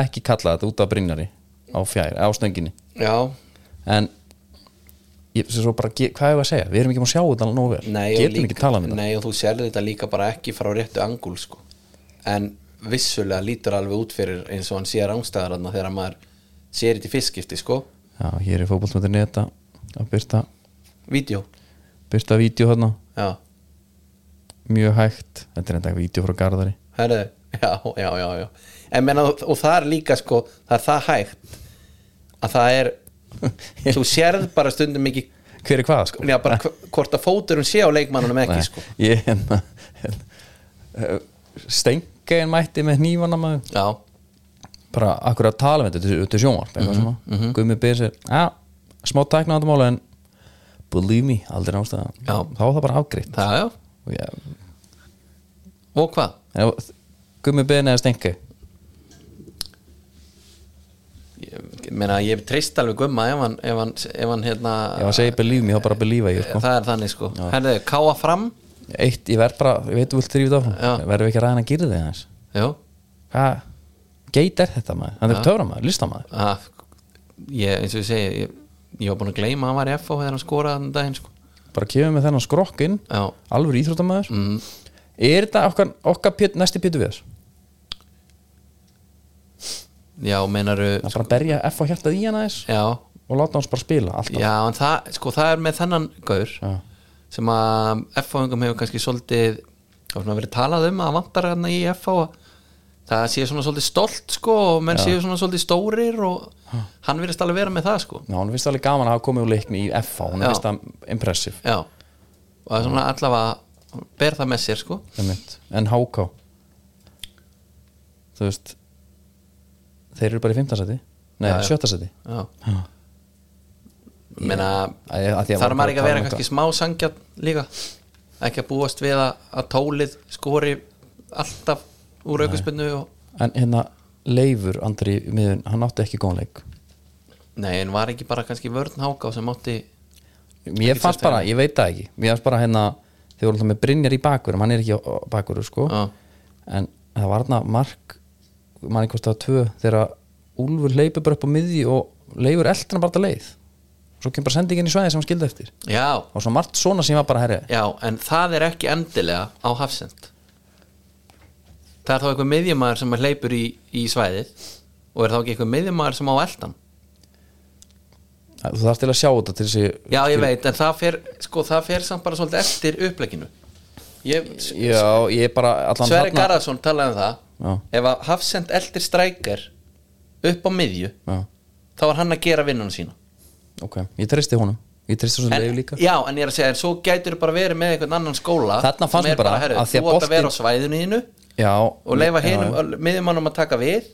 ekki kallað þetta út af Brynjari á fjær, á stönginni. Já, en ég, bara, hvað er að segja? Við erum ekki múin að sjá þetta alveg nógu vel. Getum líka, ekki talað um þetta? Nei og þú sérði þetta líka bara ekki frá réttu angul sko. En vissulega lítur alveg út fyrir eins og hann sé rángstæðar þarna þegar maður sér þetta í fyrstskipti sko. Já, hér er fótboltmöndir neta að byrta, vídeo, byrta vídeo þarna. Já, mjög hægt, þetta er enda vídeo frá Garðari. Herðu já, já, já, já. En menna, og það er líka sko það er það hægt að það er þú sérð bara stundum ekki Hver er hvað, sko? já, bara hv- hvort að fóturum sé á leikmannunum ekki Nei, sko. Ég hérna, hérna Stengegin mætti með hnífana maður. Já, bara akkur að tala um þetta til, til sjónvarp eitthvað svona, Gummi byrði sér. Já, smá tækna á þetta máli en believe me, aldrei Já. þá var það bara já, og hvað? ef, gummi beðin eða stengi ég meina ég treyst alveg gumma ef hann, ef hann, ef hann hérna ef að segja believe me, þá bara believe ég sko. það er þannig sko. Herðu, káa fram eitt, ég verð bara, ég veit þú vilt þrýfið áfram. Verðum við ekki að ræðina að gera þig já, hvað, geit er þetta maður? Hann er töframaður, listamaður. Að, ég, eins og ég segi ég, ég var búin að gleyma að hann var í FO þegar hann skoraði þann daginn sko. Bara kemur með þennan skrokk inn já, alveg íþróttamaður. Mm, er þetta okkar, okkar pjött, næsti pjötu við þess? Já meinaru að bara berja F á hjartað í hann aðeins og láta hans bara spila alltaf. Já, en það, sko það er með þennan gaur. Já. Sem að FO-ingum hefur kannski svolítið það var svona verið talað um að vantar hérna í að það sé svona svolítið stolt sko og menn séu svona svolítið stórir og hann virðist alveg vera með það sko. Já, hún finnst alveg gaman að hafa komið úr leikni í F á hún Já. finnst það impressive. Já, og það er svona allavega ber það með sér sko. En HK þú veist þeir eru bara í 15 seti nei, Já, já. 17 seti já meina þarf maður ekki að vera kannski smá sangjarn líka? Ekki að búast við að, að tólið skori alltaf úr aukuspennu og en hérna Leifur Andri miðun, hann átti ekki góðan leik. Nei, en var ekki bara kannski vörn háká sem átti mér fannst bara, ég veit það ekki. Mér fannst bara hérna, þeir voru alltaf með Brynjar í bakverðum hann er ekki á bakverðu sko. Já. en það var hérna mark mann ekki það tvö þegar Úlfur hleypur bara upp á miðji og Leifur eldur hann bara leið svo kemur bara sendingin í svæði sem hann skildi eftir. Já, og svo margt svona sem var bara herri já, en það er ekki endilega á hafsend það er þá eitthvað miðjumæður sem hleypur í, í svæðið og er þá ekki eitthvað miðjumæður sem á eldan þú þarf til að sjá þetta til þessi já, ég veit, en það fer sko, það fer samt bara svolítið eftir uppleginu ég, já, ég er bara allan Sverri þarna- Garðarsson talaði um það. Já. ef að Hafsend eldir strækjar upp á miðju já, þá var hann að gera vinnunum sína ok, ég tristi honum. Ég tristi svo en, Leif líka. Já, en ég er að segja, en svo gætur bara verið með einhvern annan skóla Þarna fannst sem mér er bara herri, að því að þú átt að vera á svæðinu þínu já, og leifa já. miðjumannum að taka við.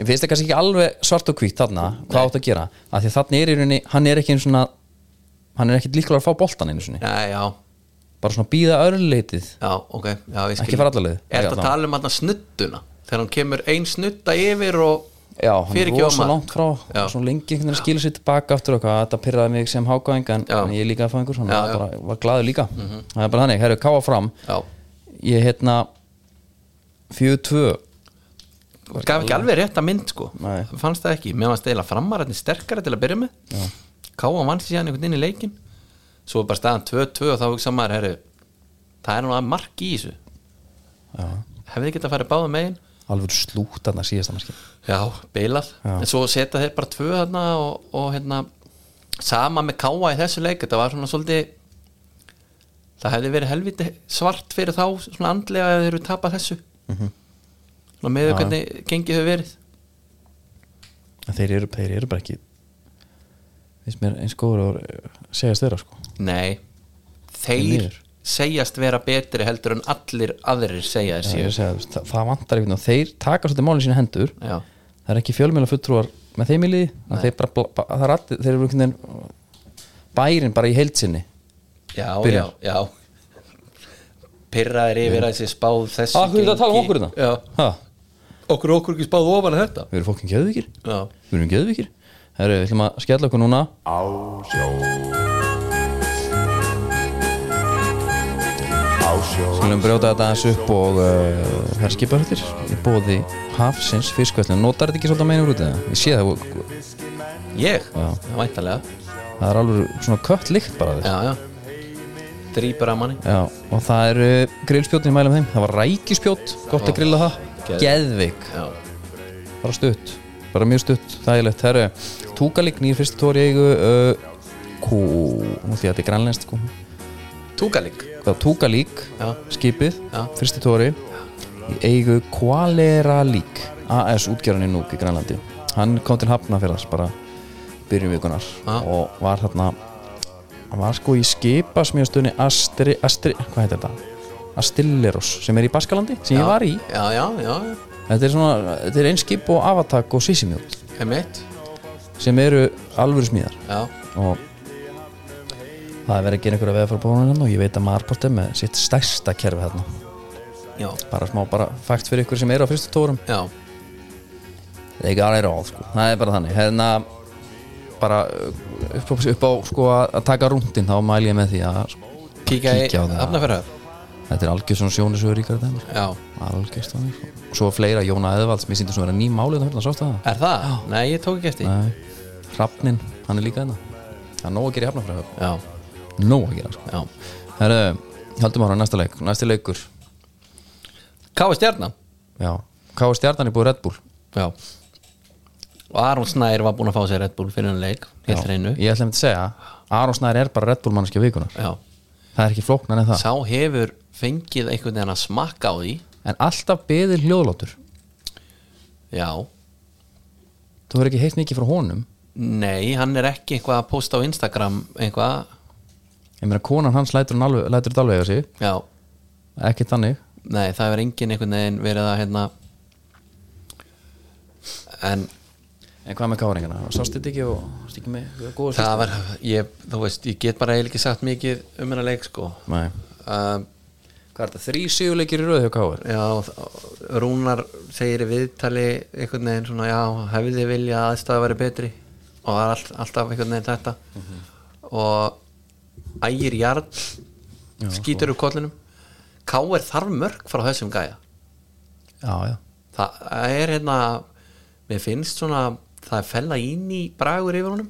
Ég finnst það kannski ekki alveg svart og hvít þarna hvað átt að gera, af því að þarna er í rauninni hann er ekki einu svona hann er ekki líklega að fá svona já, já, bara svona býða örleitið já, ok. Já, ég skil. Ekki fara alla leið. er þetta að tala um hann snudduna? Þegar hann kemur ein snudda yfir og já, hann er rosa langt frá Já. svo lengi einhvern veginn skilur sér tilbaka aftur og hvað, þetta pyrraði mig sem hákáðing en, en ég er líka að fá einhver, hann var, bara, var glaður líka. Það er bara þannig, herru, káa fram. Já, ég hérna 4-2 gaf ekki alveg rétt að mynd sko. Nei. fannst það ekki, mér fannst eila framarrætni sterkara til að byrja með. Já. Káa vann síðan einhvern inn í leikin svo er bara staðan 2-2 og þá hugsa maður herri, það er nú að mark í þessu. Já. hefði getað að fara báða megin alveg slút þarna síðasta marki já, beilað, en svo setja þeir bara tvö þarna og, og hérna sama með Káa í þessu leik þetta var svona svolítið það hefði verið helviti svart fyrir þá svona andlega að þeir eru tapað þessu. Mm -hmm. með hvernig gengið hefur verið. En þeir eru, þeir eru bara ekki eins góður að segjast þeirra sko. Nei Þeir miður. Segjast vera betri heldur en allir aðrir segja þú veist, það, það vantar einhvern veginn og þeir taka svolítið málinn sína hendur. Já, það er ekki fjölmjöla fulltrúar með þeim í liði að þeir, bara, það er allir, þeir eru einhvern veginn bærin bara í heildsinni já, Byrjar. já, já. Pirraðir yfir að þessi spáð þessu Ah, hvað er þetta að tala um okkur hérna? Já, ha, okkur okkur ekki spáð ofan að þetta? Við erum fólkin geðvikir Já, við erum geðvikir Herru, við ætlum að skella okkur núna. Á sjó Skulum brjóta þetta aðeins upp og uh, það er skiparhættir í bóði Hafsins fiskvæslun Notar þetta ekki svolítið að meina úr út eða? Ég sé það, ég, Já. já, væntalega það er alveg svona kött líkt bara þess Já, já. Drýpur að manni. Já, og það er uh, grillspjótin í mælum þeim. Það var rækispjót, gott að grilla það. Geðvik, Já, bara stutt. Bara mjög stutt, þægilegt. Herru, túkalík nýr fyrst tóri eigu uh, Kú, nú því að þetta er grænlenskt sko. Túkalík Hvað, túkalík, Já, skipið Já. Fyrsti tóri Í eigu Kvaleralík AS útgerðan í Núk í Grænlandi. Hann kom til Hafnafjörðars bara byrjum vikunar Já. og var þarna hann var sko í skipasmjöstunni Astri, Astri, hvað heitir þetta? Astilleros, sem er í Baskalandi sem ég var í, Já, já, já, þetta er svona þetta er einn skip og avatak og sísimjót emitt sem eru alvöru smíðar. Já, og það er verið að gera einhverja veða frá bónunum og ég veit að Marport er með sitt stærsta kerfi þarna. Já, bara smá bara fakt fyrir ykkur sem eru á fyrstu tórum. Já, they got it all sko. það er bara þannig. Hérna bara upp á, upp á sko að taka rúndin þá mæl ég með því að kíkja í á það. Hafnarfjörðar þetta er algjör svona sjónisögur ríkar þetta Já, algjörst þannig sko. og svo fleira Jóna Eðvalds mér sýndi svona vera ný málið þarna sástu það? Er það? Nei, ég tók ekki eftir Hrafnin, hann er líka þarna það er nóg að gera í hafnafræðu Nóg að gera sko. já. Herru, haldum ára næsta leik næsti leikur. Káa stjarnan já, var stjarnan í búið Red Bull. Já. Og Aron Snær var búinn að fá sér Red Bull fyrir en leik ég ætla að segja Aron Snær er bara Red Bull mannskja vikunar Já. Það er ekki flóknan en það. Sá hefur fengið einhvern veginn að smakka á því. En alltaf beðið hljóðlátur. Já. Þú verður ekki heitt mikið frá honum? Nei, hann er ekki eitthvað að posta á Instagram eitthvað ég meina konan hans lætur, þetta alveg að sig. Já, ekki þannig. Nei, það hefur enginn einhvern veginn verið að hérna En en hvað með káringana, sást þetta ekki og sást ekki með góða það var, ég, þú veist, ég get bara eiginlega ekki sagt mikið um hennar leik sko. Nei. um, hvað er þetta, þrý sigurleikir í röð hjá káir Já, Rúnar segir í viðtali einhvern veginn svona, já, hefði vilja að aðstæða væri betri og er all, alltaf einhvern veginn þetta. Og ægir jarl skýtur upp kollinum. K.R. þarf mörg frá þessum gæja. Já, já, það er hérna mér finnst svona, það er fella ín í bragur yfir honum.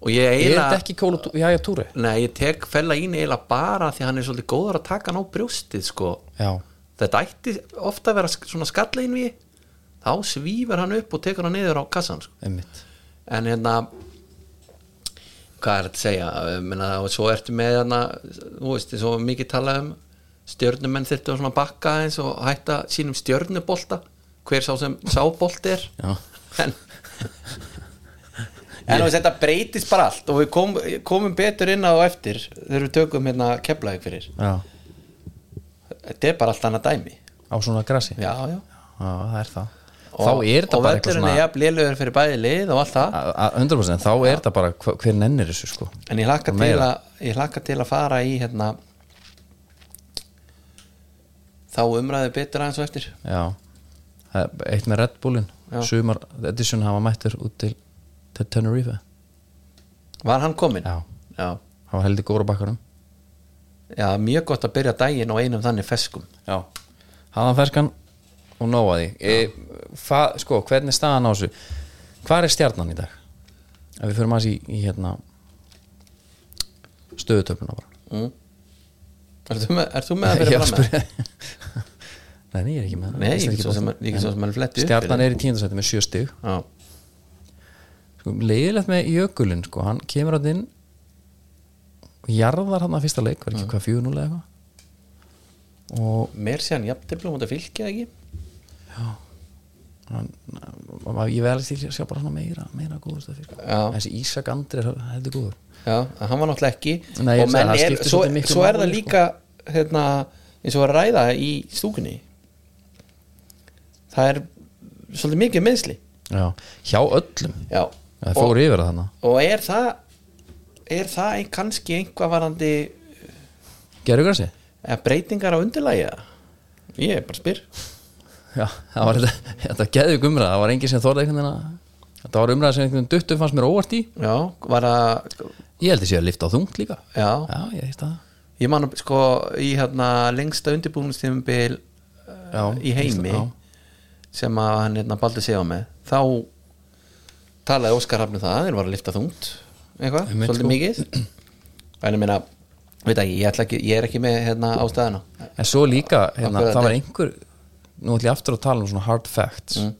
Og ég eiginlega ekki kólu, já, túri Nei, ég tek fella ín eiginlega bara því hann er svolítið góður að taka hann á brjóstið sko. þetta ætti ofta að vera svona skallegin við þá svífur hann upp og tekur hann niður á kassan sko. en hérna hvað er þetta að segja Ég meina, og svo ertu með hérna þú veist, svo mikið talað um stjörnumenn þyrftu að bakka eins og hætta sínum stjörnubolta hver sá sem sábolti er. Já, en en veist, þetta breytist bara allt og við kom, komum betur inn á eftir þegar við tökum hérna keflaðið fyrir. Já, þetta er bara allt annað dæmi. Á svona grassi já, já. Já, það er það þá er og bara eitthvað völlurinn er svona jafn lélugur fyrir bæði lið og allt það. A- a- 100% þá er þetta bara hver nennir þessu sko. En ég hlakka, Og til að, ég hlakka til að fara í hérna þá umræði betur aðeins og eftir. Já, Það er eitt með Red Bullin sumar edition hafa mættur út til, til Tenerife. Var hann kominn? já, já, það var heldur góra bakkarum já, mjög gott að byrja daginn á einum þannig feskum. Já, hafðan ferskan og nóa því e, fa, sko, hvernig er staðan á þessu? Hvað er stjarnan í dag? Ef við fyrir maður í, í hérna stöðutöfluna bara. Mm. er þú með, er þú með að að fram með? Nei, ég er ekki með. Nei, ekki svo sem, er svo sem hann fletti upp Stjarnan er í tíundasæti með sjö stig. Já, sko, leiðilegt með Jökulinn sko, hann kemur hann inn jarðar hann að fyrsta leik var ekki hvað 4-0 eða eitthvað? Og mér sé hann jafnteflum og þetta fylgja ekki hann, ég vel til að sjá bara hann meira meira góður stað fyrir. Já. þessi Ísak Andri er heldur góður. Já, hann var náttúrulega ekki. Nei, og menn það er, svo, svo er það sko. líka hérna, eins og að ræða í stúkunni. Það er svolítið mikið meðsli Já, hjá öllum. Já, það og, fór yfir það þannig og er það er það ein, kannski einhvað varandi Gerðu græsi? eða breytingar á undirlægi ég bara spyr Já, það var þetta, þetta geðu umræða. Það var engin sem þorði einhvern veginn að þetta var umræða sem einhvern veginn duttu fannst mér óvart í. Já, var að ég held að sé að lifta á þungt líka. Já, Já, ég veist það ég man sko í hérna lengsta undirbúinustífumbil Já, í heimi já. sem að hann hérna baldi á með þá talaði Óskar Hafnum það þeir var að lifta þungt eitthvað, svolítið sko. mikið. En ég meina, veit ekki, ég, ekki, ég er ekki með hérna ástæðina En svo líka, hérna, það var einhver nú ætlum ég aftur að tala um svona hard facts. Mm.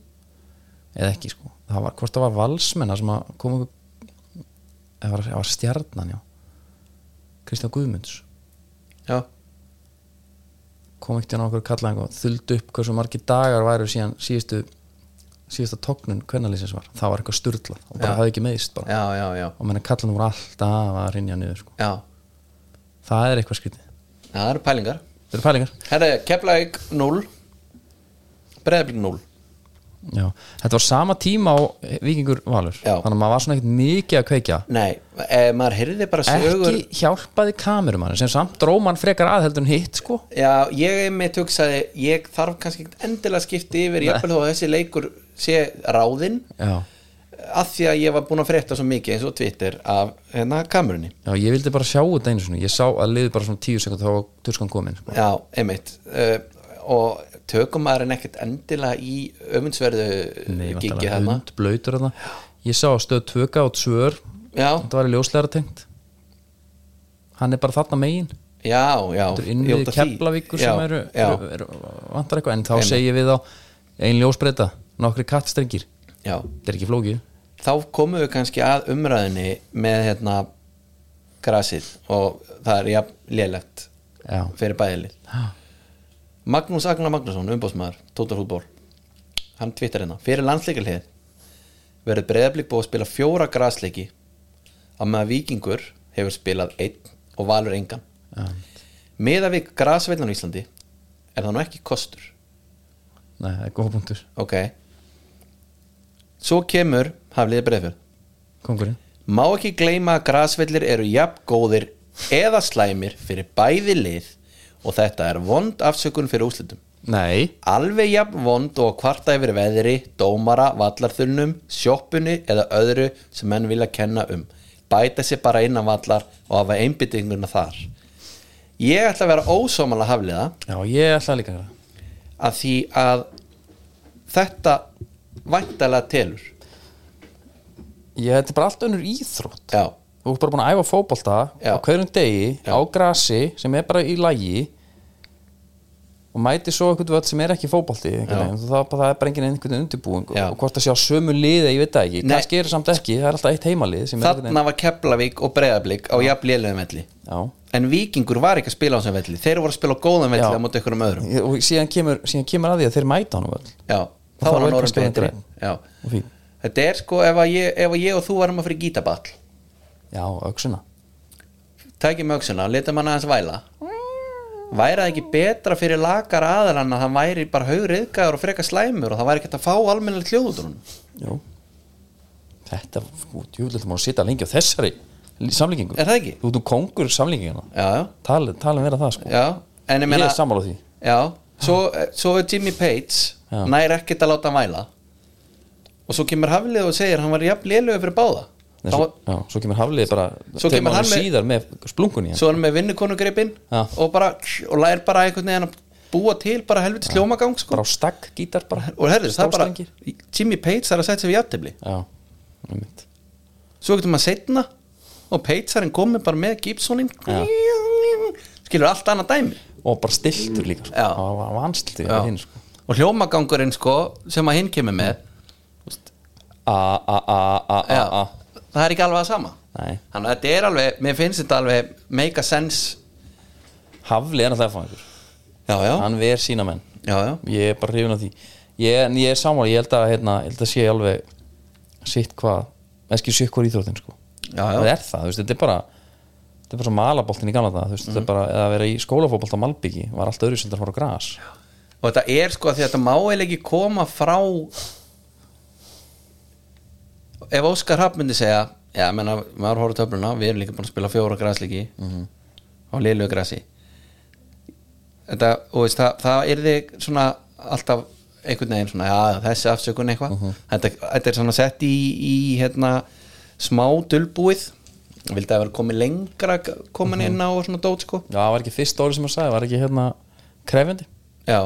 eða ekki sko. Það var, hvort það var valsmenna sem að koma upp það var, var stjarnan, já. Kristján Guðmunds. Já, kom ekkert á okkur kallaðing og þuldu upp hversu margir dagar væru síðan síðustu síðasta tóknun kvennalýsins var. Það var eitthvað sturlað og bara hafði ekki meðist bara. Já, já, já, og menna kallanum voru alltaf að rinja niður sko. það er eitthvað skrítið. Það eru pælingar. Eru pælingar. Herra, Keflavík 0 Breiðablik 0 Já, þetta var sama tíma á Víkingur Valur Já. Þannig að maður var svona ekkert mikið að kveikja. Nei, e, maður heyrði bara sögur Ekki hjálpaði kamerumann sem samt dróman frekar að heldur en hitt sko. Já, ég einmitt hugsaði ég þarf kannski endilega skipti yfir jafnvel þó að þessi leikur sé ráðinn Já, af því að ég var búin að frétta svo mikið eins og Twitter af hérna kamerunni. Já ég vildi bara sjá þetta einu svona Ég sá að liði bara svona tíu sekund þá var turskan komin sko. Já, einmitt. Uh, og tökum maður en ekkert endilega í öfundsverðu Nei, gigi þarna. Ég sá að stöð tvöka og tvör Þetta var í ljósleira tengt. Hann er bara þarna megin. Já, já. Því. Keflavíkur sem eru, eru, eru vantar eitthvað. En þá segi við á ein ljósbreyta nokkri kattstrengir, já. þetta er ekki flókið. Þá komum við kannski að umræðinni með hérna grasið og það er jafn lélegt Já, fyrir bæðilið Magnús Agnar Magnússon, umbóðsmaður Tótarfútból, hann tvittar hérna. Fyrir landsleikalið verður breyðablík búið að spila fjóra grasleiki að með að vikingur hefur spilað einn og valur engan. Já, miða við grasveillan á Íslandi er það nú ekki kostur? Nei, það er góða punktur. Ok. Svo kemur hafliði breyðfjörð Kongurinn má ekki gleyma að grasvellir eru jafn góðir eða slæmir fyrir bæði lið og þetta er vond afsökun fyrir úslitum Nei, alveg jafn vond og kvarta yfir veðri, dómara, vallarþunnum, sjoppunni eða öðru sem menn vilja kenna um. Bæta sér bara innan vallar og hafa einbyttinguna þar. Ég ætla að vera ósómalega hafliða já, ég ætla líka að gera að því að þetta væntalega telur. Ég, þetta er bara allt önnur íþrótt Já, Þú ert bara búin að æfa fótbolta Já. á hverjum degi, Já. á grasi sem er bara í lægi og mæti svo eitthvað völd sem er ekki veginn. það, það er bara enginn einhvern undirbúing Já. og hvort að sjá sömu liði, ég veit það ekki kannski er það samt ekki, það er alltaf eitt heimalið þarna var Keflavík og Breiðablík á jafn lélegum velli. En Víkingur var ekki að spila á þessum velli. Þeir voru að spila á góðum velli á móti ykkur um öðrum. Og síðan kemur, síðan kemur að því að þeir mæta hann þá þá var hann orðin betri. og Þetta er sko ef að ég, ef að ég og þú varum að fyrir gítaball já, auksuna tækjum auksuna og letum hann aðeins væla. Væri það ekki betra fyrir lagar aðalann að hann væri bara haugriðgaður og freka slæmur og það væri ekki að fá almennilegt hljóð út úr honum? Jú. þetta, djúvilegt má að sitja lengi á þessari samlíkingu. Er það ekki? þú nú kongur samlíkingina Já, já, talið tali vera það sko. Já En ég ég meina er sammála því. Já, svo, svo er Jimmy Page Já. nær ekkert að láta hann væla. Og svo kemur Haflið og segir hann var jafn lélugur fyrir báða Nei, svo, já, svo kemur Hafliði bara kemur hann mánuðum með- síðar með splunkunni svo er hann með vinnukonugripin Já. og bara og lær bara einhvern veginn að búa til bara helviti sljómagang sko. bara á stakk gítar bara og herður, það bara. Jimmy Page þarf að setja sig við einmitt. svo getur maður setna og Peitzarinn komið bara með Gibsonin skilur allt annað dæmi og bara stiltur líka sko. Var vanstiltur hinn sko. og hljómagangurinn sko sem að hinn kemur með a a a a a a það er ekki alveg að sama. Nei. þannig að þetta er alveg, mér finnst þetta alveg make a sense. Hafliði er náttúrulega fangur já, já, hann ver sína menn. Já, já. ég er bara hrifin af því. Ég, ég er sammála, ég held að, hérna, ég held að sé alveg sitt hvað ekki sitt hvað íþróttin sko. Já, já. það er það, veist, þetta er bara þetta er bara malaboltin í þú veist, þetta er bara, eða að vera í skólafótbolt á Malbyggi var allt öðru sem það fór á gras. Og þetta er sko að þetta má eiginlega ekki koma frá ef Óskar Hrapp myndi segja já, menna, maður horfður töfluna við erum líka búin að spila fjóra græsliki á liðlegu græsi þetta, og veist, það, það er þig svona alltaf einhvern veginn svona, já, þessi afsökun eitthvað. Þetta, þetta er svona sett í, í hérna, smá dulbúið. Vildi að vera komið lengra komin inn á svona dót sko. Já, það var ekki fyrst orðið sem að sagði, var ekki hérna krefjandi, já,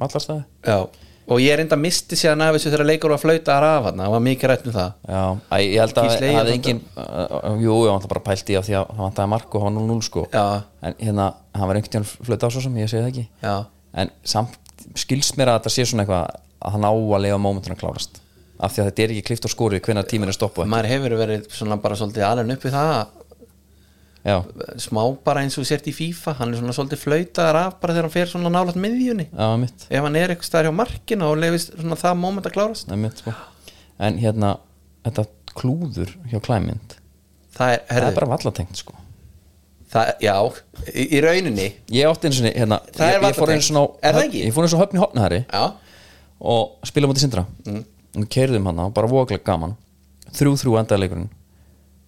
mallarstæði Já, og ég er enda misti síðan af þessu þegar leikur var að flauta að rafa það var mikið rætt um það. Já, Æ, ég held að það Eyjólfsson. engin uh, jú, ég var bara pælt í af því að það vantaði mark og hann var 0-0 sko. Já. en hérna, hann var einhvern tíðan flöta á svo sem ég segi það ekki. Já, en samt skilst mér að þetta sé svona eitthvað að hann á að lega mómentuna klárast. Af því að þetta er ekki klift á skóri hvenær tíminn er stoppuð maður hefur verið svona bara svolítið alveg upp við það já, smá bara eins og sért í FIFA hann er svona svolítið flautaðar af bara þegar hann fer svona nálægt miðjunni. Já, ef hann er eitthvað staðar hjá markinu og lefist svona það moment að klárast. Er mitt sko. en hérna, þetta klúður hjá klæmynd, það er, það er bara vallatengt sko. Það, já, í, í rauninni. Ég átti eins og hérna ég, ég fór eins og Er það ekki? ég fór eins og höfni hotnahari já, og spila mútið sindra. Mm. og keirðum hann og bara voklega gaman. Þrjú þrjú endaði leikurinn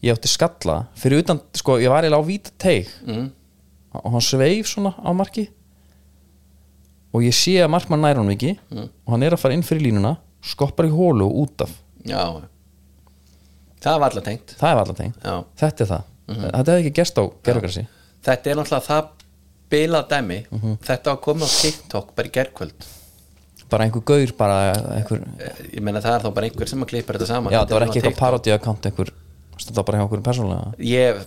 ég átti skalla fyrir utan, sko, ég var eiginlega á víta teig. Mm. og hann sveif svona á marki. Og ég sé að markmann nær hann ekki. Mm. og hann er að fara inn fyrir línuna skoppar í hólu og út af. Já. Það var alltaf tengt. Það er alltaf teig, Já. þetta er það. Þetta hefði ekki gerst á gerðugrassi þetta er náttúrulega það bilað dæmi. Mhm. þetta var komið á TikTok bara í gerkvöld bara einhver gaur, bara einhver ég meina það er þá bara einhver sem að klippa þetta saman. Já, Þetta var ekki eitthvað parodi account einhver, var bara hjá okkur persónulega? Ég,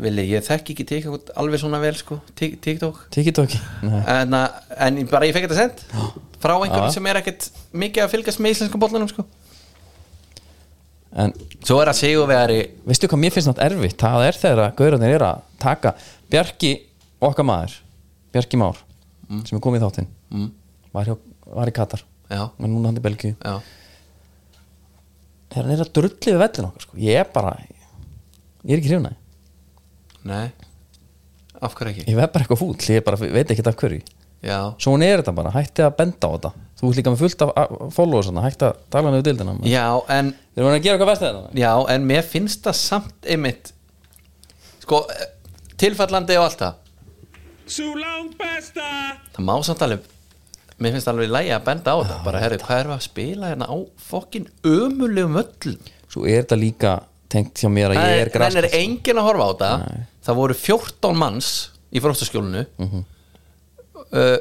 vilji, ég þekki ekki TikTok alveg svona vel sko, Tik- TikTok. TikTok? Nei. en, að- en bara ég fekk þetta send frá einhverjum sem er ekkert mikið að fylgast með íslenskum bollanum sko. en svo er að sigurvegari veistu hvað mér finnst nátt erfitt? Það er þegar að gaurarnir er að taka Bjarki okkar maður Bjarki Már sem er komið í þáttinn. Mm, var, hjá, var í Katar. Já, en núna hann í Belgíu. Já, þegar hann er að drulli við vellin okkar sko. ég er bara ég er ekki hrifnaði nei. Af hverju ekki? Ég verð bara eitthvað fúll ég bara veit ekki af hverju. Já, svona er þetta bara hætti að benda á þetta. Þú ert líka með fullt af followers þarna, hætti að tala með dildina við já en erum að gera eitthvað vest þetta Já, en mér finnst það samt einmitt sko, eh, tilfallandi og allt það. Sú langt besta það má samt alveg mér finnst alveg lægi að benda á það bara, herri, hvað við að spila hérna á fokkin ömulegum öll svo er þetta líka tengt hjá mér að ég er, er það er græs engin að horfa á það það voru 14 manns í fróstaskjólinu uh,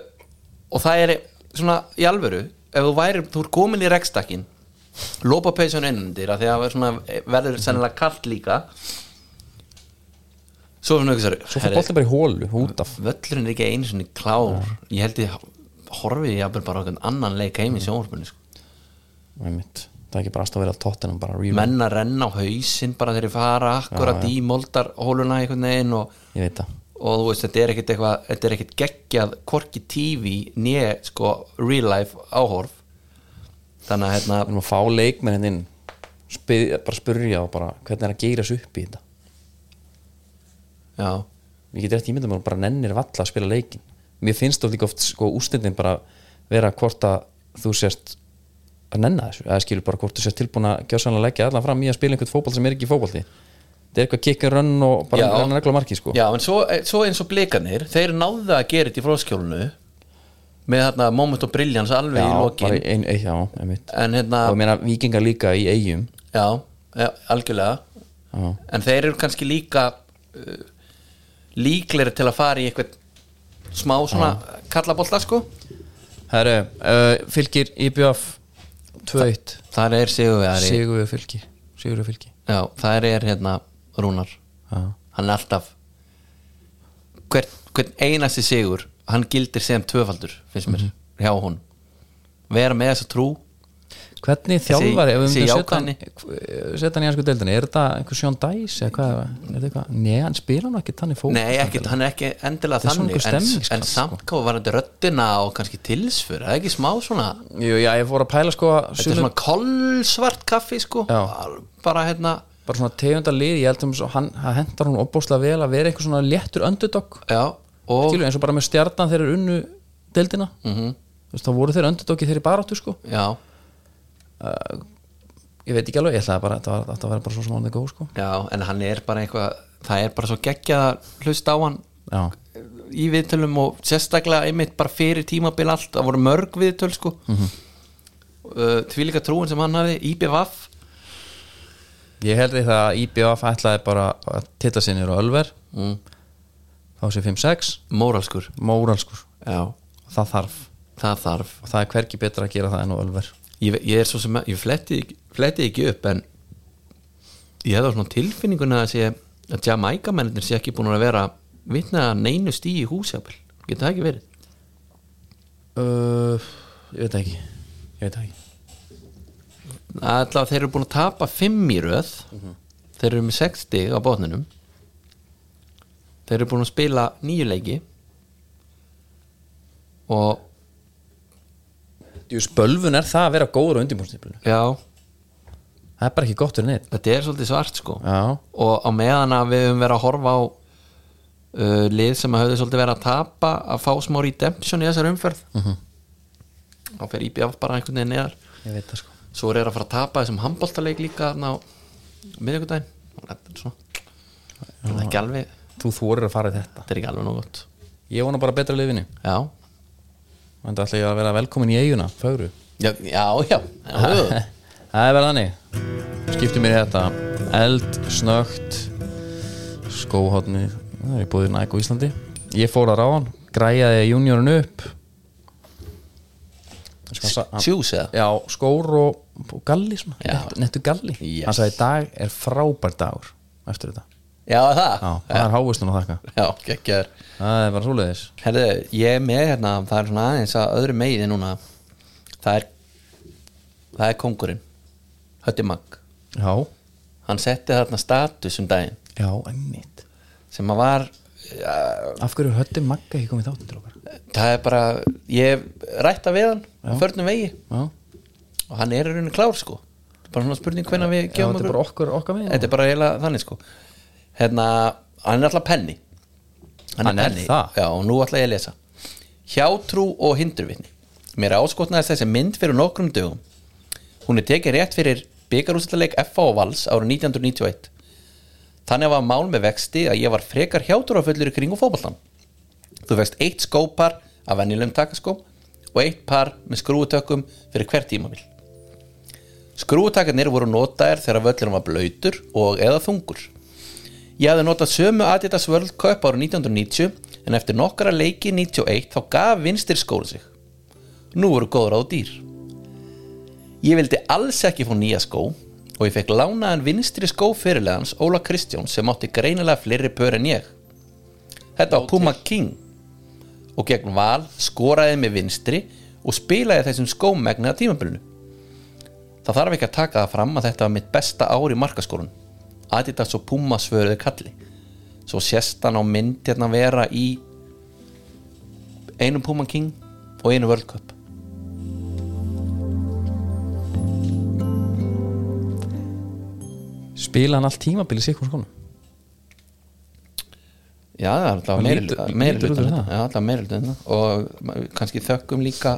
og það er svona í alvöru ef þú væri, þú er komin í rekstakkin lópa peysun innandir að því að það er svona, verður sennilega kallt líka. Svo er svona ykkur svo fyrir boltin bara í hólu út af. völlurinn er ekki einu sinni klár. Ég held ég horfið ég bara á einhvern annan leik heim í sjónvarpunni sko. Það er ekki bara aðstofa verið að tóttinum bara real. menn að renna á hausinn bara þegar ég fara akkurat í moldarhóluna einhvern veginn og, og veist, þetta er ekkit eitthvað þetta er ekkit geggjað korki TV nýja, sko, real life áhorf. Þannig að hérna við erum að fá leikmennin inn spyr, bara spyrja og bara hvernig er að geyra sig upp í þetta? Já, ég get rétt ímyndum að bara nennir valla að spila leikin mér finnst þú líka oft sko ústendin bara vera hvort að þú sést að nenna þessu eða skilur bara hvort þú sést tilbúin að gjössanlega leggja allan fram í að spila einhvern fótboll sem er ekki fótbolli þetta er eitthvað kick and run og bara Já. renna regla marki sko. Já, en svo, svo eins og blikanir þeir náðu að gera þetta í fróðskjólinu með þarna moment og brilliance alveg í já, lokin. bara ein, ein, já, einmitt. En hérna, og ég meina vikingar líka í eigum já, algjörlega. Já, en þeir eru kannski líka uh, líklegri til að fara í eitthvað smá svona kallabolta sko. Herru, uh, fylgir IBF 2-1 þar er sigurvegari sigur við fylgi sigur við fylgi já, þar er hérna Rúnar. Já, hann er alltaf hvern, hvern einasti sigur hann gildir sem tvöfaldur finnst mér, hjá hún vera með þessa trú Hvernig þjálfari, ef við myndum hann jákvæðni. setja hann í hansku deildinni, er þetta einhver Sjón Dæs eða hvað, er eitthvað nei, hann spila hann ekki þannig fót nei, ekki, hann er ekki endilega er þannig en, en samt hvað var þetta röddina og kannski tilsfur, það er ekki smá svona Jú, já, ég fór að pæla sko að þetta er sumir- svona kolsvart kaffi sko Já. bara hérna bara svona tegunda lið, ég held um svo, hann, hendar hún opbóðslega vel að vera einhver svona léttur underdog já, og skilur, eins og bara með stjarnan þeir eru unnu deildina Mhm. -hmm. veist, þá voru þeir underdogi þeir í baráttu sko já, ég veit ekki alveg, ég ætlaði bara þetta var, þetta var bara svo er góð sko. Já, en hann er bara eitthvað það er bara svo geggjað að hlusta á hann já, í viðtölum og sérstaklega einmitt bara fyrir tímabil allt, það voru mörg viðtöl sko. Mm. -hmm. því líka trúin sem hann hafi, IBVF ég held því það að IBF ætlaði bara að titta sinni og Ölver. Mm. þá sé 5-6, móralskur. Móralskur. Já, það þarf. Það þarf. Og það er hvergi betra að gera það en á Ölver ég, ég er svo sem, ég fletti, fletti ekki upp en ég hefði á svona tilfinninguna að sé að Jamaica mennir sé ekki búin að vera vitna að neinu stíi í húsjafel getur það ekki verið? Uh, ég veit ekki. Ég veit ekki. Allavega þeir eru búin að tapa fimm í röð. Þeir eru með sex stig á botninum. Þeir eru búin að spila nýju leiki. Og spölvun er það að vera góður á undirbúrstíflinu já, það er bara ekki gott fyrir neitt þetta er svolítið svart sko. Já, og á meðan að við höfum verið að horfa á uh, lið sem að höfðu svolítið verið að tapa að fá smá redemption í þessar umferð þá fer IBF bara einhvern veginn neðar. Það sko. Svo er að fara að tapa þessum handbóltaleik líka á svona það er ekki alveg, þú þorir að fara í þetta. Þetta er ekki alveg nóg gott. Ég vona bara betra lifinni já, þetta ætla ég að vera velkomin í eiguna fögru. Já, já, já, já. það er vel þannig. Skiptum mér þetta. Eld, snögt skóhóttni það er í búið næk á Íslandi. Ég fór að ráðan, græjaði juniorinn upp. Sko, hann- Shoes eða? já, skór og, og galli nettu, galli. Hann sagði dag er frábær dagur. Eftir þetta já, það? Já, það er hávistun að þakka. Já, geggjar það er bara svoleiðis. Herðu, ég er með hérna það er svona aðeins að öðru megiði núna. Það er það er kongurinn Hötti Magg, já, hann setti þarna status um daginn. Já, einmitt. Sem að var uh, af hverju hötti magga ekki komið þáttum til okkar það er bara, ég rætta við hann á förnum vegi. Já, og hann er í rauninni klár sko. Bara svona spurning hvernig við já gefum þetta er bara okkur, okkar með þetta er bara eiginlega þannig sko hérna, hann er alltaf penni. Hann er það? já, og nú ætla ég að lesa. Hjátrú og hindurvitni. Mér áskotnaðist þessi mynd fyrir nokkrum dögum. Hún er tekið rétt fyrir byggarúsleik FA og Vals árið 1991 þannig var mál með vexti að ég var frekar hjátrúafullur í kringum fótbollan þú vext eitt skópar af venjulegum takaskóm og eitt par með skrúutökkum fyrir hver tímabil. Skrúutakarnir voru notaðir þegar völlurinn var blöytur og eða þungur. Ég hafði notað sömu Adidas World Cup árið 1990 en eftir nokkara leiki 91 þá gaf vinstir skóla sig. Nú voru góður á dýr. Ég vildi alls ekki fá nýja skó og ég fekk lánaðan vinstri skó fyrirlegans Óla Kristjón sem átti greinilega fleiri pör en ég. Þetta var Puma King og gegn val skoraði með vinstri og spilaði þessum skómegni að tímabilinu. Það þarf ekki að taka það fram að þetta var mitt besta ár í markaskorun Adidas og Puma svöruðu kalli Svo sést hann á mynd hérna vera í einum Puma King og einu World Cup spila hann allt tímabili sikkur skónum Já, það er alltaf Og meiri lítur- meiri lítur út hluta fyrir þetta. það. Já, alltaf meiri hluta þetta. og kannski þökkum líka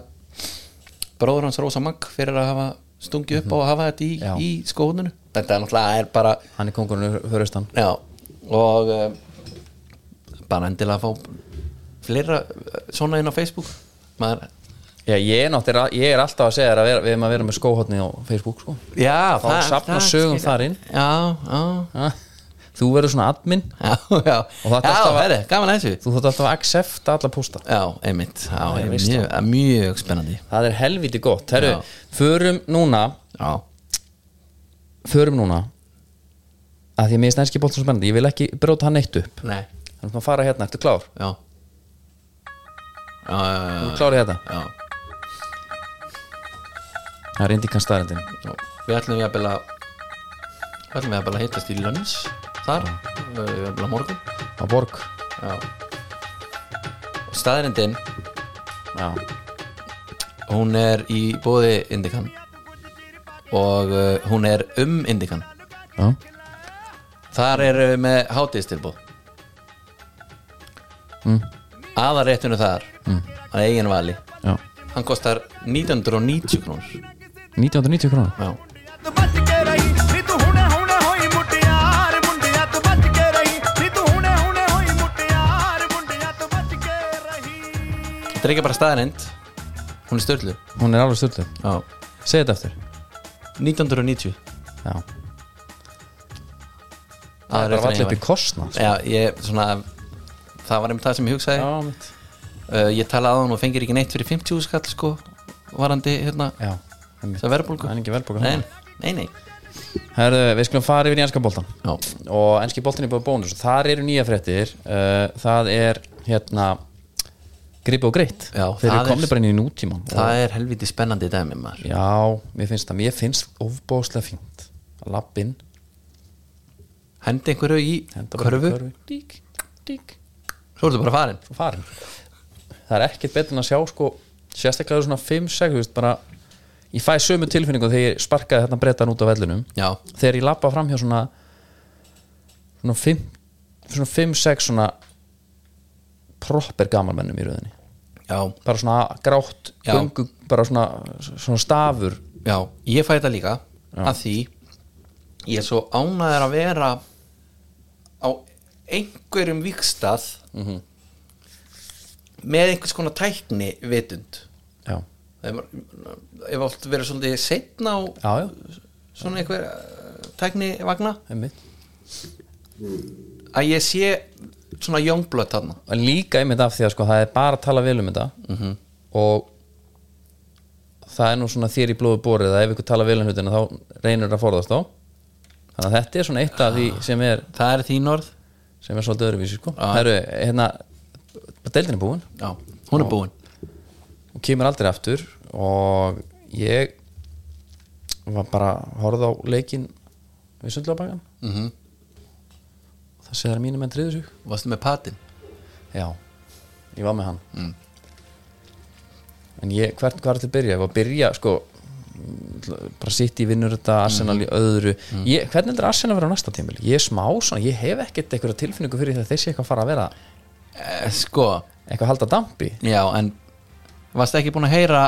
bróður hans Rósa Magg fyrir að hafa stungið upp á að hafa þetta í, Já. í skóðuninu Þetta er náttúrulega er bara hann er kongurinn höfustan Já, og uh, bara endilega að fá fleira eh, svona inn á Facebook maður, já, ég, er náttúrulega- ég er alltaf að segja þér að vera, við erum að vera með skóhotni á Facebook sko. Já, Þá safna sögum þar inn. Já, já, Ha? Þú verður svona admin. Já, já. Og þetta Já, alltaf að- þú þátt alltaf að accepta alla pústa Já, einmitt, já, Það er mjög, mjög spennandi. Það er helviti gott. Herru, Já. förum núna Já, förum núna að því að mér er stænski bótt svo spennandi. Ég vil ekki bróta hann eitt upp. Nei, þannig að fara hérna, ertu klár? já. Þú já, klár í þetta? já, það er indikan staðrendin já. Við ætlum við að bela Við ætlum við að bela hittast í Lönns Þar, ætlum að morgun. Á borg. Já. Og staðrindin, já, hún er í bóði Indikan. Og uh, hún er um Indikan. Já. Þar er uh, með hátíðstilbúð Mm. Aðarréttinu þar mm. að eigin vali. Já. Hann kostar 1990 krónur. 1990 krónar Já, þetta er ekki bara staðarind Hún er störlu hún er alveg stöldu, Já, segð þetta eftir 1990 já. Það er bara allir upp í kostna sko. Já, ég, svona Það var einmitt það sem ég hugsaði. Já, mitt uh, Ég talaði á hann og fengir ekki neitt fyrir 50 skall sko Varandi hérna já, einmitt. Það verðbólgu. Það er ekki verðbólga Nei, nei, nei. Herðu, við skulum fara yfir í enska boltan Já, og enski boltin er búið bónus og þar eru nýja fréttir. Uh, það er hérna gripi og greitt. Já, þeir eru er- komni bara inn í nútíman það er helviti spennandi dæmi maður. Já, mér finnst það, mér finnst ofbóðslega fínt að lappin Hendi einhverju í körfu. dík, dík, Svo ertu bara farin. Farin. Það er ekkert betur en að sjá sko sérstaklega svona 5-6 þú veist, bara ég fæ sömu tilfinningu þegar ég sparkaði þarna brettan út á vellinum. Já, þegar ég lappa fram hjá svona svona 5 svona 5-6 svona proper gamalmennum í rauðinni já, bara svona grátt Já. göngu, bara svona, svona stafur. Já, ég fæ þetta líka að því ég er svo ánæður að vera á einhverjum vikstað með einhvers konar tækni vitund. Já, ef allt verið svolítið setna á já, já, svona einhver uh, tækni vagna einmitt. Að ég sé svona þarna. Og líka einmitt af því að sko það er bara að tala vel um þetta. -hmm. og það er nú svona þér í blóðu borið að ef ykkur tala vel um hlutina þá reynur að forðast á. Þannig að þetta er svona eitt af því sem er það er þín orð? sem er svolítið öðruvísi sko. Já. það eru hérna deildin er búin. Já, hún er búin. og kemur aldrei aftur og ég var bara að horfða á leikin við sundlabagan mm -hmm. það að mínum menn triðu sig. Varstu með patin já, ég var með hann. Mm. en ég, hvert hvað er til að byrja? Ég var að byrja sko bara sitt í vinnur þetta Arsenal í öðru. Ég, hvernig heldur Arsenal að vera á næsta tímil ég er smá svona, ég hef ekkert eitthvað tilfinningu fyrir það þessi eitthvað að fara að vera eh, sko, eitthvað að halda dampi. Já, en varstu ekki búin að heyra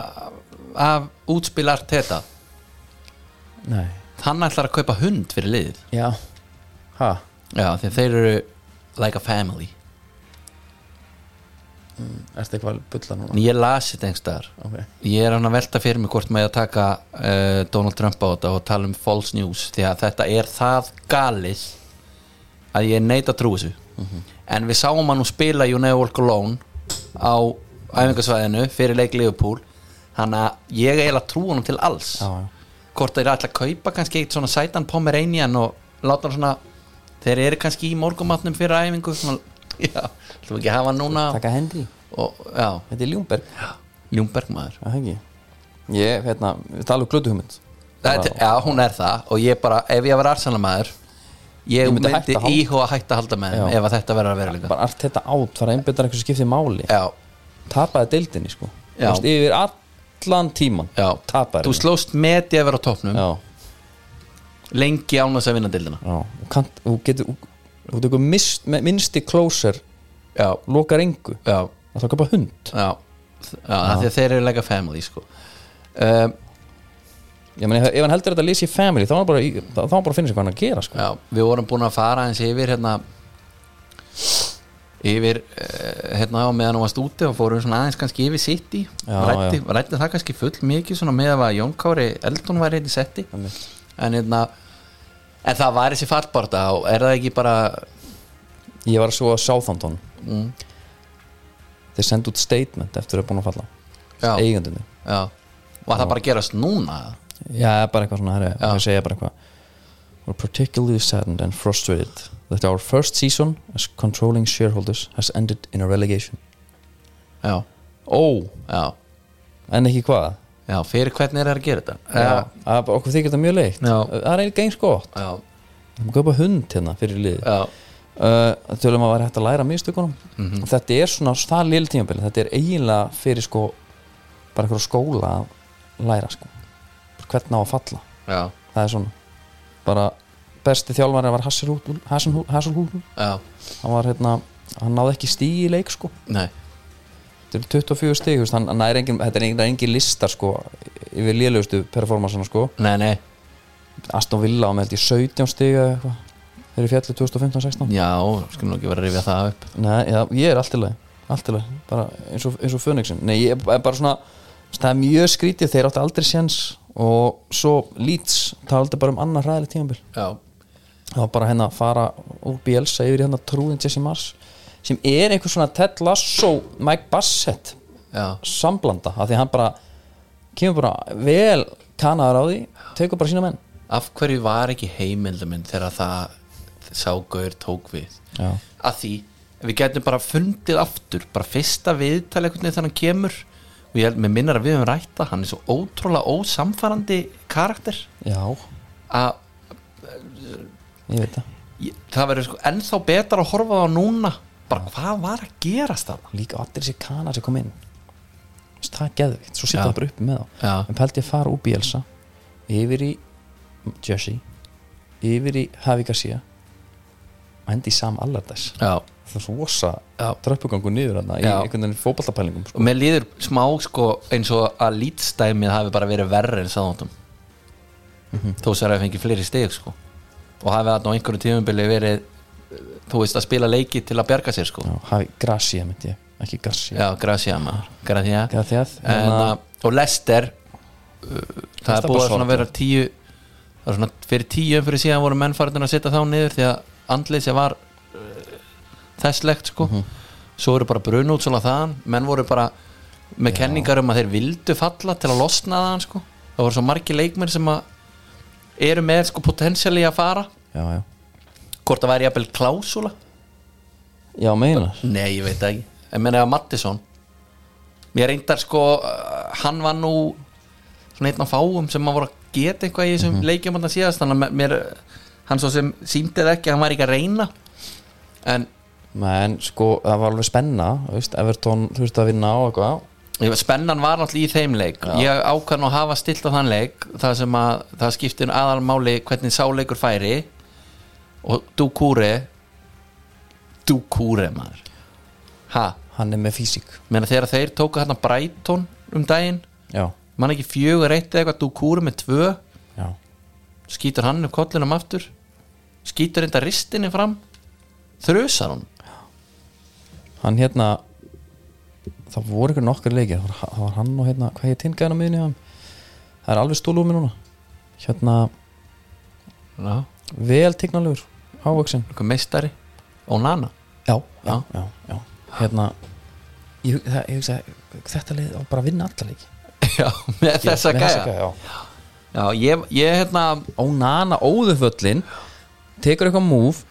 af útspil Arteta? Nei, hann ætlar að kaupa hund fyrir liðið. Já, ha já, að þeir eru like a family. Ertu eitthvað að bulla núna? Ég lasi þetta einhverstaðar ok, ég er hann að velta fyrir mig hvort með að taka uh, Donald Trump á þetta og tala um false news því að þetta er það galið að ég neita að trúi þessu. Mhm. en við sáum hann nú spila You Never Walk Alone á æfingasvæðinu fyrir leik Liverpool. Þannig að ég er eiginlega trú honum til alls. Já, já. Hvort þeir ætla að kaupa kannski eitt svona sætan Pomeranian og láta hann svona þeir eru kannski í morgumatnum fyrir æfingu. Já, þú ekki hafa núna. Taka hendi, og, já, þetta er Ljúmberg Ljúmberg maður. Það ekki? Ég, hérna, við tala um glötu hugmynd Þetta, já, hún er það. Og ég bara, ef ég var arsenalmaður ég, Ég myndi myndi, íhuga hætta að halda með þeim Já. ef þetta verður að vera líka bara allt þetta át, fara að einbytta einhversu skipti máli. Já, tapaði deildinni sko. Já. Veist, yfir allan tíman já, þú slóst með því að vera á toppnum. Já, lengi án að vinna dildina og kant, þú getur þú- tekur mist, minnsti closer Já, lokar engu, já, það að köpa hund. Já, já, að þeir eru like a family sko. um, ég meni, ef hann heldur þetta lýsi family þá er bara, í- þá er bara að finna sér hvað hann að gera sko. Já, við vorum búin að fara eins yfir hérna yfir uh, hérna á meðan hún varst úti og fórum svona aðeins kannski yfir sitt í rætti, það kannski full mikið svona með að Jón Kári Eldon væri hérna í setti. En hérna en það var þessi fallbarta og er það ekki bara ég var svo að Southampton. Mm, þeir sendu út statement eftir að búin að falla. Já. eigandunni já, var það bara að gerast núna já, bara eitthvað svona, herri, það segja bara eitthvað. We're particularly saddened and frustrated that our first season as controlling shareholders has ended in a relegation. Já, Ó, já, en ekki hvað já, fyrir hvernig er það að gera þetta? Já, að okkur þykir þetta mjög leitt. Já. Það er einnig eins gott. Já, Það er köpa hund hérna fyrir liði já, uh, Tölum að vera hægt að læra mistökunum. Mhm. Þetta er svona það lil tímabili. Þetta er eiginlega fyrir sko bara eitthvað skóla að læra sko. Hvernig á að falla. Já, Það er svona. Bara besti þjálfari var Hasselhúl já. Hann var hérna hann náði ekki stíi í leik sko. Nei, er 24 stíg þú veist, hann, hann er engin, þetta er engin, engin listar sko yfir lélugustu performansana sko. Nei, nei. Aston Villa á með held ég 17 stíg eða eitthvað. Þeir eru fjallu 2015-16 já, skulum nú ekki vera að rifja það upp. Nei, já, ég er allt í lagi allt í lagi, bara eins og, og Fönixin Nei, ég er bara svona það er mjög skrítið, þeir áttu aldrei séns og svo Leeds aldrei bara um annar ræðileg tímabil. Já, það var bara hérna að fara úr Bielsa yfir í hérna trúðin Jesse Mars sem er einhver svona Ted Lasso Mike Bassett já, samblanda, af því hann bara kemur bara vel kanaður á því tekur bara sína menn. Af hverju var ekki heimildaminn þegar það ságauður tók við? Já. að því við getum bara fundið aftur bara fyrsta viðtal veginn þannig hann kemur og ég held með minnar að við höfum rætta hann er svo ótrúlega ósamfærandi karakter. Já, að ég veit það. það verður sko ennþá betra að horfa á núna bara hvað var að gerast það líka allir þessi kanar sem kom inn. Það er geðvikt, svo Já. það bara uppi með þá. Já. en pældi ég að fara úr Bielsa yfir í Jesse yfir í Havi Garcia hendi í Sam Allardyce. Já, það er rosa dröppugangu niður þarna í Já. einhvern veginn fótballtapælingum sko. og mér líður smá sko eins og að lítstæmið hafi bara verið verri en sáðantum þó sér að það fengi fleiri stig sko. Og hafi þarna á einhverju tímumbili verið þú veist að spila leiki til að bjarga sér sko. Gracia myndi ég, ekki Gracia Já, gracia maður, gracia. Gracias. en, Hérna- uh, og Lester uh, það er búið að svona Bassort. vera tíu það er svona fyrir tíu umfyrir síðan voru mennfæriðin að setja þá niður því að andleysi var uh, þesslegt sko. Svo eru bara brun út svona þaðan. Menn voru bara með kenningar um að þeir vildu falla til að losna þaðan sko. Það voru svo margi leikmenn sem að eru með sko potensiali að fara. Já, já, hvort það væri jafnvel klásula já, meinar. Nei, ég veit ekki. En menn eða Mattisson Mér reyndar sko uh, Hann var nú svona einn af fáum sem að voru að geta eitthvað í þessum leikjum hann síðast. Þannig að mér hann svo sem síndi það ekki, hann var ekki að reyna. En menn sko, það var alveg spenna veist, Everton þurfti að vinna á eitthvað. Ég- spennan var náttúrulega í þeim leik. Ég ákvað nú að hafa stilt á þann leik það sem að það skiptir aðalmáli hvernig sáleikur færi og Dukure Dukure maður. Ha, hann er með físík meina þegar þeir tóku hérna Brighton um daginn já, mann ekki fjögur eitt eða eitthvað Dukure með tvö? Já, skýtur hann upp kollinum aftur? Skýtur enda ristinni fram? Þrösar hún? Hann hérna það voru ykkur nokkur leikir. Það var, það var hann og hérna, hvað ég tingaði á miðinni hann það er alveg stólúmi núna. Hérna, já, vel tignalegur ávöksin eitthvað meistari og nana. Já, Já. já, já, hérna ég, það, ég hugsa, þetta leið á bara að vinna alla leiki. Já, með þessa Með gæja. já. já, ég, ég hérna Ónana óðuföllin tekur eitthvað múf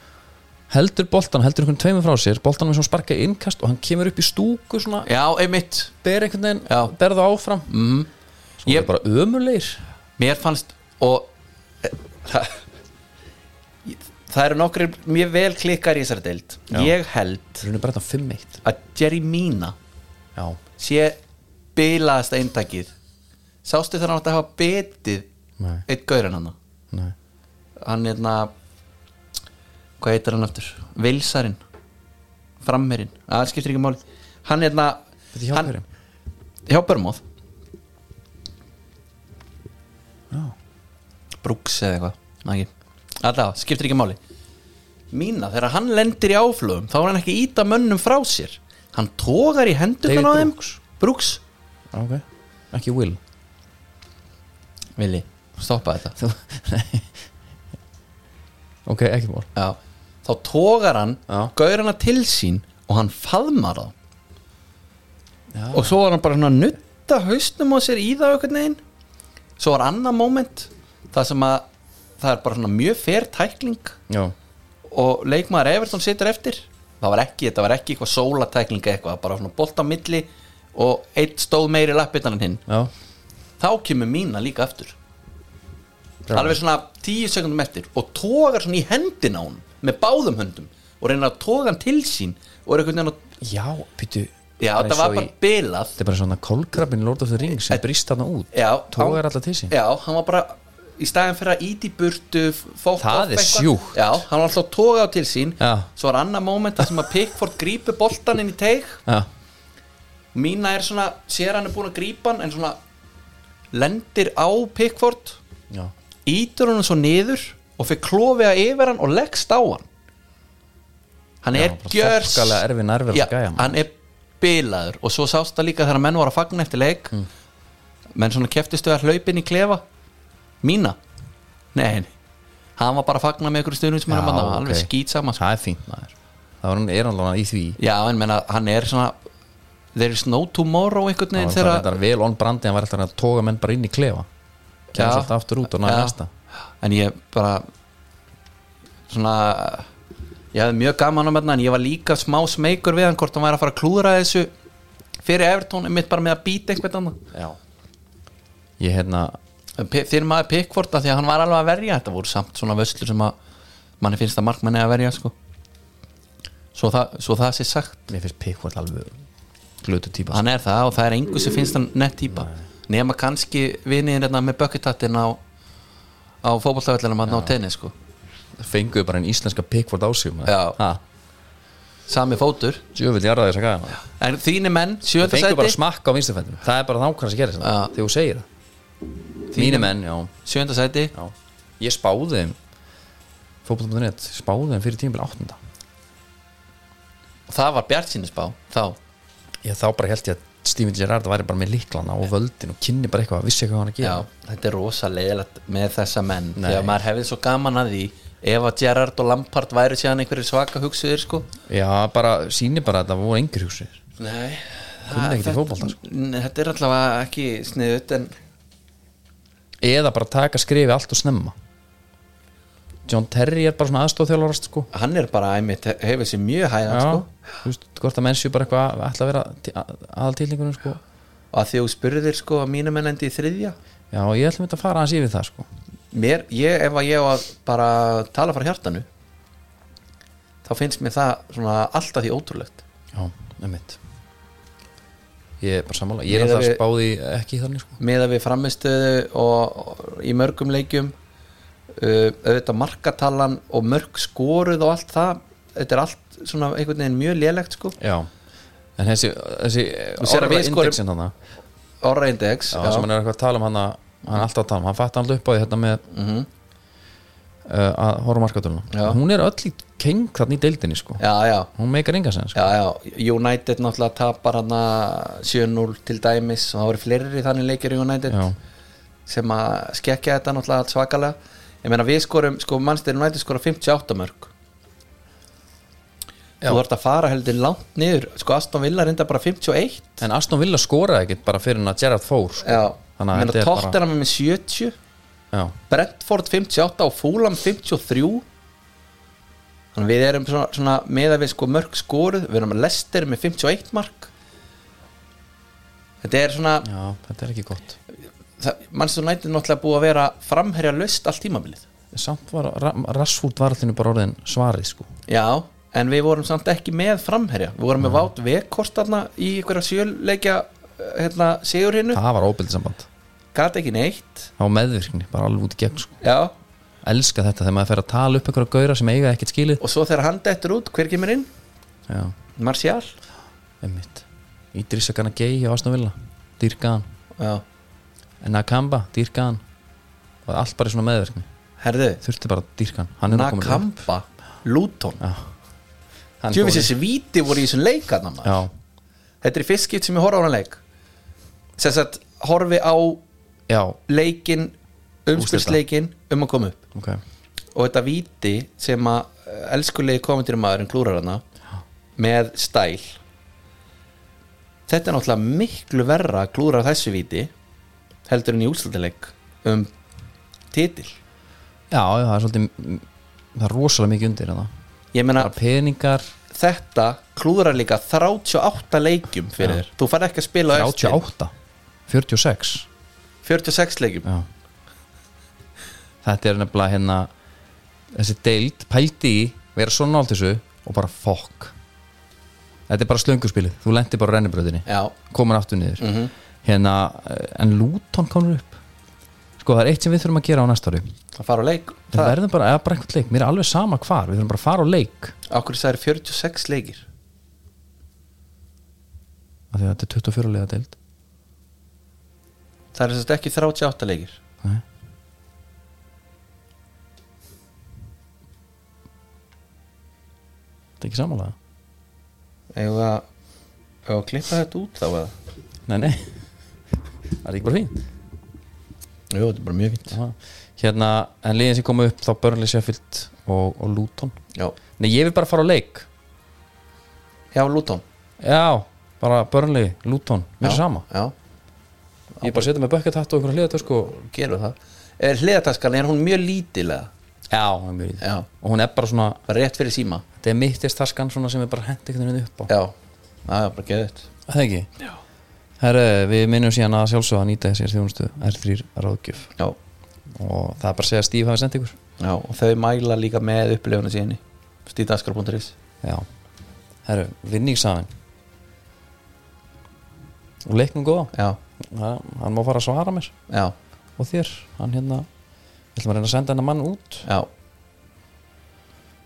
heldur boltan, heldur einhvern tveimur frá sér boltan með svona sparka í innkast og hann kemur upp í stúku svona, já, einmitt. Ber einhvern veginn Já. ber það áfram. Mm, svo Ég- er bara ömulegir mér fannst og e, það, það eru nokkri mjög vel klikkar í þessari deild. Ég held það er bara þetta 5-1 að Jerry Mina já, sé bilaðast eintakið. Sástu þegar hann átti að hafa betið Nei. eitt gaurinn hann nei. Hann hérna hvað heitir hann aftur? Vilsarinn. Frammerinn, það skiptir ekki máli. Hann hérna er hjá hann- hverjum? hjá Börmóð Já. Brooks eða eitthvað. Næ, ekki alltaf, skiptir ekki máli. Mína, þegar hann lendir í áflögum þá er hann ekki íta mönnum frá sér. Hann tógar í hendurnar á þeim. Brooks. Brooks, ok, ekki Will. Vili, stoppa þetta. Ok, ekki mál. Já, þá tógar hann Já. gaur hana til sín og hann faðmar það Já. og svo var hann bara svona að nutta hausnum á sér í það einhvern veginn. Svo var annað moment það sem að það er bara svona mjög fer tækling. Já, og leikmaður Everton situr eftir. Það var ekki, þetta var ekki eitthvað sólatækling eitthvað, bara svona bolt á milli og eitt stóð meiri lappitan en hinn. Já, þá kemur mína líka aftur. Alveg svona tíu sekundum eftir og tógar svona í hendina á hún með báðum höndum og reynir að tóga hann til sín og er einhvern veginn að já, býtu já, þetta var bara bilað. Þetta er bara svona kolkrabin Lord of the Rings sem brýst þarna út. Tógar hann- alla til sín. Já, hann var bara í staðin fyrir að íti burtu Það er sjúkt. já, hann var alltaf að tóga á til sín. Já. svo var annað moment þar sem að Pickford grípi boltan inn í teig. Já, mína er svona, sér hann er búin að grípa hann en svona lendir á Pickford já, ítur hann svo niður og fyrir klófiða yfir hann og leggst á hann. Hann er gjörs erfið nærvera Já, að gæja, hann er bilaður. Og svo sást það líka þegar menn voru að fagna eftir leik. Mm. menn svona keftistu að hlaupin í klefa mína? Nei, hann var bara að fagna með ykkur stundum sem hann var alveg ok. skýt saman sko. það er fínt maður. Það var hann er alveg í því. Já, en menna, hann er svona there is no tomorrow einhvern það veginn þegar þetta vel on brandi hann var alltaf að toga menn bara inn í klefa. Kemur svolítið aftur út og Já. næsta. En ég bara svona ég hefði mjög gaman um þetta en ég var líka smá smeykur við hann hvort hann væri að fara að klúðra þessu fyrir Evertón mitt bara með að býta einhvern annan. Já. Ég hérna fyrir maður Pickford að því að hann var alveg að verja þetta voru samt svona vöslur sem að manni finnst að markmanni að verja sko. Svo það, svo það sé sagt. Mér finnst Pickford alveg glötu típa hann er það og það er einhver sem finnst hann nett típa. Nema kannski viniðin hérna með bökketattin á á fótballtafellina mann á tenni sko. Fenguðu bara en íslenska Pickford ha, sami fótur. En þínu menn, það fenguðu bara smakka á vinstufændum það er bara hvað sem gerir þegar þú segir það mínu menn, já, sjönda sæti. Já. Ég spáði þeim fótboll.net, spáði þeim fyrir tímabil áttunda. Og það var Bjart spá þá. Ég þá bara held ég að Steven Gerrard væri bara með liklana og völdin og kynni bara eitthvað, vissi eitthvað hvað hann að Já, gera þetta er rosa leiðilegt með þessa menn Nei. að maður hefði svo gaman að því ef að Gerrard og Lampard væri síðan einhverju svaka hugsuðir sko. Já, bara, síni bara að það voru engir húsir Nei, í fótbolta, sko. Þetta er allavega ekki sniðut en eða bara taka skrifi allt og snemma. John Terry er bara svona aðstofþjálfarast sko. Hann er bara einmitt hefur sér mjög hægan Já, sko. Þú veist, hvort að menn séu bara eitthvað að ætla að vera aðaltílingunum sko. Og að þú spurðir sko að mínu menn endi í þriðja. Já, ég ætlum þetta að fara aðeins yfir það sko. Mér, ég, ef að ég á að bara tala frá hjartanu þá finnst mér það svona alltaf því ótrúlegt. Já, nefnitt Ég er bara sammála, ég er alltaf spáði ekki þannig sko. Með að við framistöðu og, og í mörgum leikjum uh, auðvitað markatalan og mörg skoruð og allt það þetta er allt svona einhvern veginn mjög lélegt sko. Já, en þessi, þessi Þú sér að við skorum- indexin hana Orra Index Já, sem hann er eitthvað að tala um hana hann er alltaf að tala um, hann fatt alltaf upp á því hérna með Mhm. uh, að horfa markatöluna Já. hún er öll í keng þarna í deildinni sko. Já, já, hún meikar enga sen sko. já, já. United náttúrulega tapar hann 7-0 til dæmis. Og það voru fleiri þannig leikir í United Já. sem að skekja þetta náttúrulega allt svakalega. Ég meina við skorum, sko Manchester United skora 58 mörg þú þarft að fara heldur langt niður. Sko Aston Villa reynda bara 51 en Aston Villa skoraði ekkit bara fyrir hann að Gerrard fór sko. já, Þannig að þetta er bara- er með 70 Já. Brentford 58 og Fulham 53 þannig við erum svona, svona með að við sko mörg skoruð. Við erum að Leicester með 51 mark. Þetta er svona Já, þetta er ekki gott. United er náttúrulega búið að vera framherja löst allt tímabilið. Samt var Ra- Rashford var allinu bara orðin svarið sko. já, en við vorum samt ekki með framherja. Við vorum með Vátt þarna í einhverja sjöleikja hérna, sigur hinnu, það var óbildisamband gat ekki neitt. Var meðvirkni, bara alveg út í gegn sko. já, elska þetta þegar maður fer að tala upp einhverja gaura sem eiga ekkert skilið. Og svo þegar hann dettur út, hver kemur inn? Já, Martial. Einmitt. Ídrissa Gana Gay á Aston Villa. Dýrkaðan, já, Nakamba dýrkaðan og allt bara í svona meðvirkni. Herðu. Þurfti bara dýrkan, hann er nú komin upp. Nakamba, Luton? Já. Hann Tjófis fór- þessi víti voru í þessum leikarna maður. Já, Þetta er fyrst skipt sem ég horfa á hann leik. Sess að horfi á já, leikin umspilsleikin um að koma upp. Ok. Og þetta víti sem að eh, elskulegi komendur maðurinn klúrar hana með stæl. Þetta er náttúrulega miklu verra að klúra þessu víti heldur en í úrslutileik um titil. Já, það er svolítið það er rosalega mikið undir ég meina peningar, þetta klúrar líka 38 leikjum fyrir þér, þú fær ekki að spila á eftir. 38 46 46 leikjum. Já. Þetta er nefnilega hérna þessi deild, pældi í vera svo nált þessu og bara fokk. Þetta er bara slönguspilið. Þú lendi bara rennibröðinni, já, komin aftur niður. Mhm. hérna, eh, en Luton komur upp. Sko það er eitt sem við þurfum að gera á næsta ári. Að fara á leik. Við verðum bara, eða bara eitthvað leik, mér er alveg sama hvar. Við þurfum bara að fara á leik. Okkur það er 46 leikir? Af því að þetta er 24 lega deild það er þess að ekki 38 leikir. Nei. Þetta er ekki samanlega Eða að klippa þetta út þá eða? Nei, nei. Það er ekki bara fín Jú, þetta er bara mjög fínt. Já. Hérna, en liðin sem komu upp þá Burnley Sheffield og, og Luton. Já, Nei, ég vil bara fara á leik. Já Luton. Já, bara Burnley, Luton. Mér er sama. Já, Ég er bara setja með bucket hatt og einhverja hliðatösku og... gerum það. Er hliðataskan, er hún mjög lítilega Já, það er mjög lítið. Já. Og hún er bara svona Bara rétt fyrir síma? Þetta er mittistaskan svona sem er bara hent einhvern veginn upp á. Já, það er bara geðið Það ekki? Já. Herru, við minnum síðan að sjálfsögða að nýta þessir þjónustu R3 ráðgjöf. Já, og það er bara að segja að Steve hafi sendt ykkur. Já, og þau mæla líka með upplifuna síðan stíðdaskar.is Já. Herru, vinningsafinn og leiknum góða. Já, hann má fara að svara mér. Já, og þér, hann hérna við ætlum að reyna að senda hennar mann út? Já.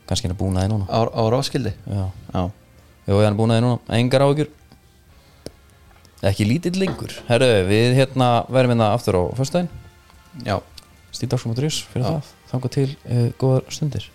Kannski hann er búin að núna. Á, á ráskildi já, Já, er búin að núna, engar áhugjur ekki lítill lengur. Herru, við hérna verðum hérna aftur á föstudaginn. Já. Stíðdagsum og drjus fyrir það. Þangað til uh, góðar stundir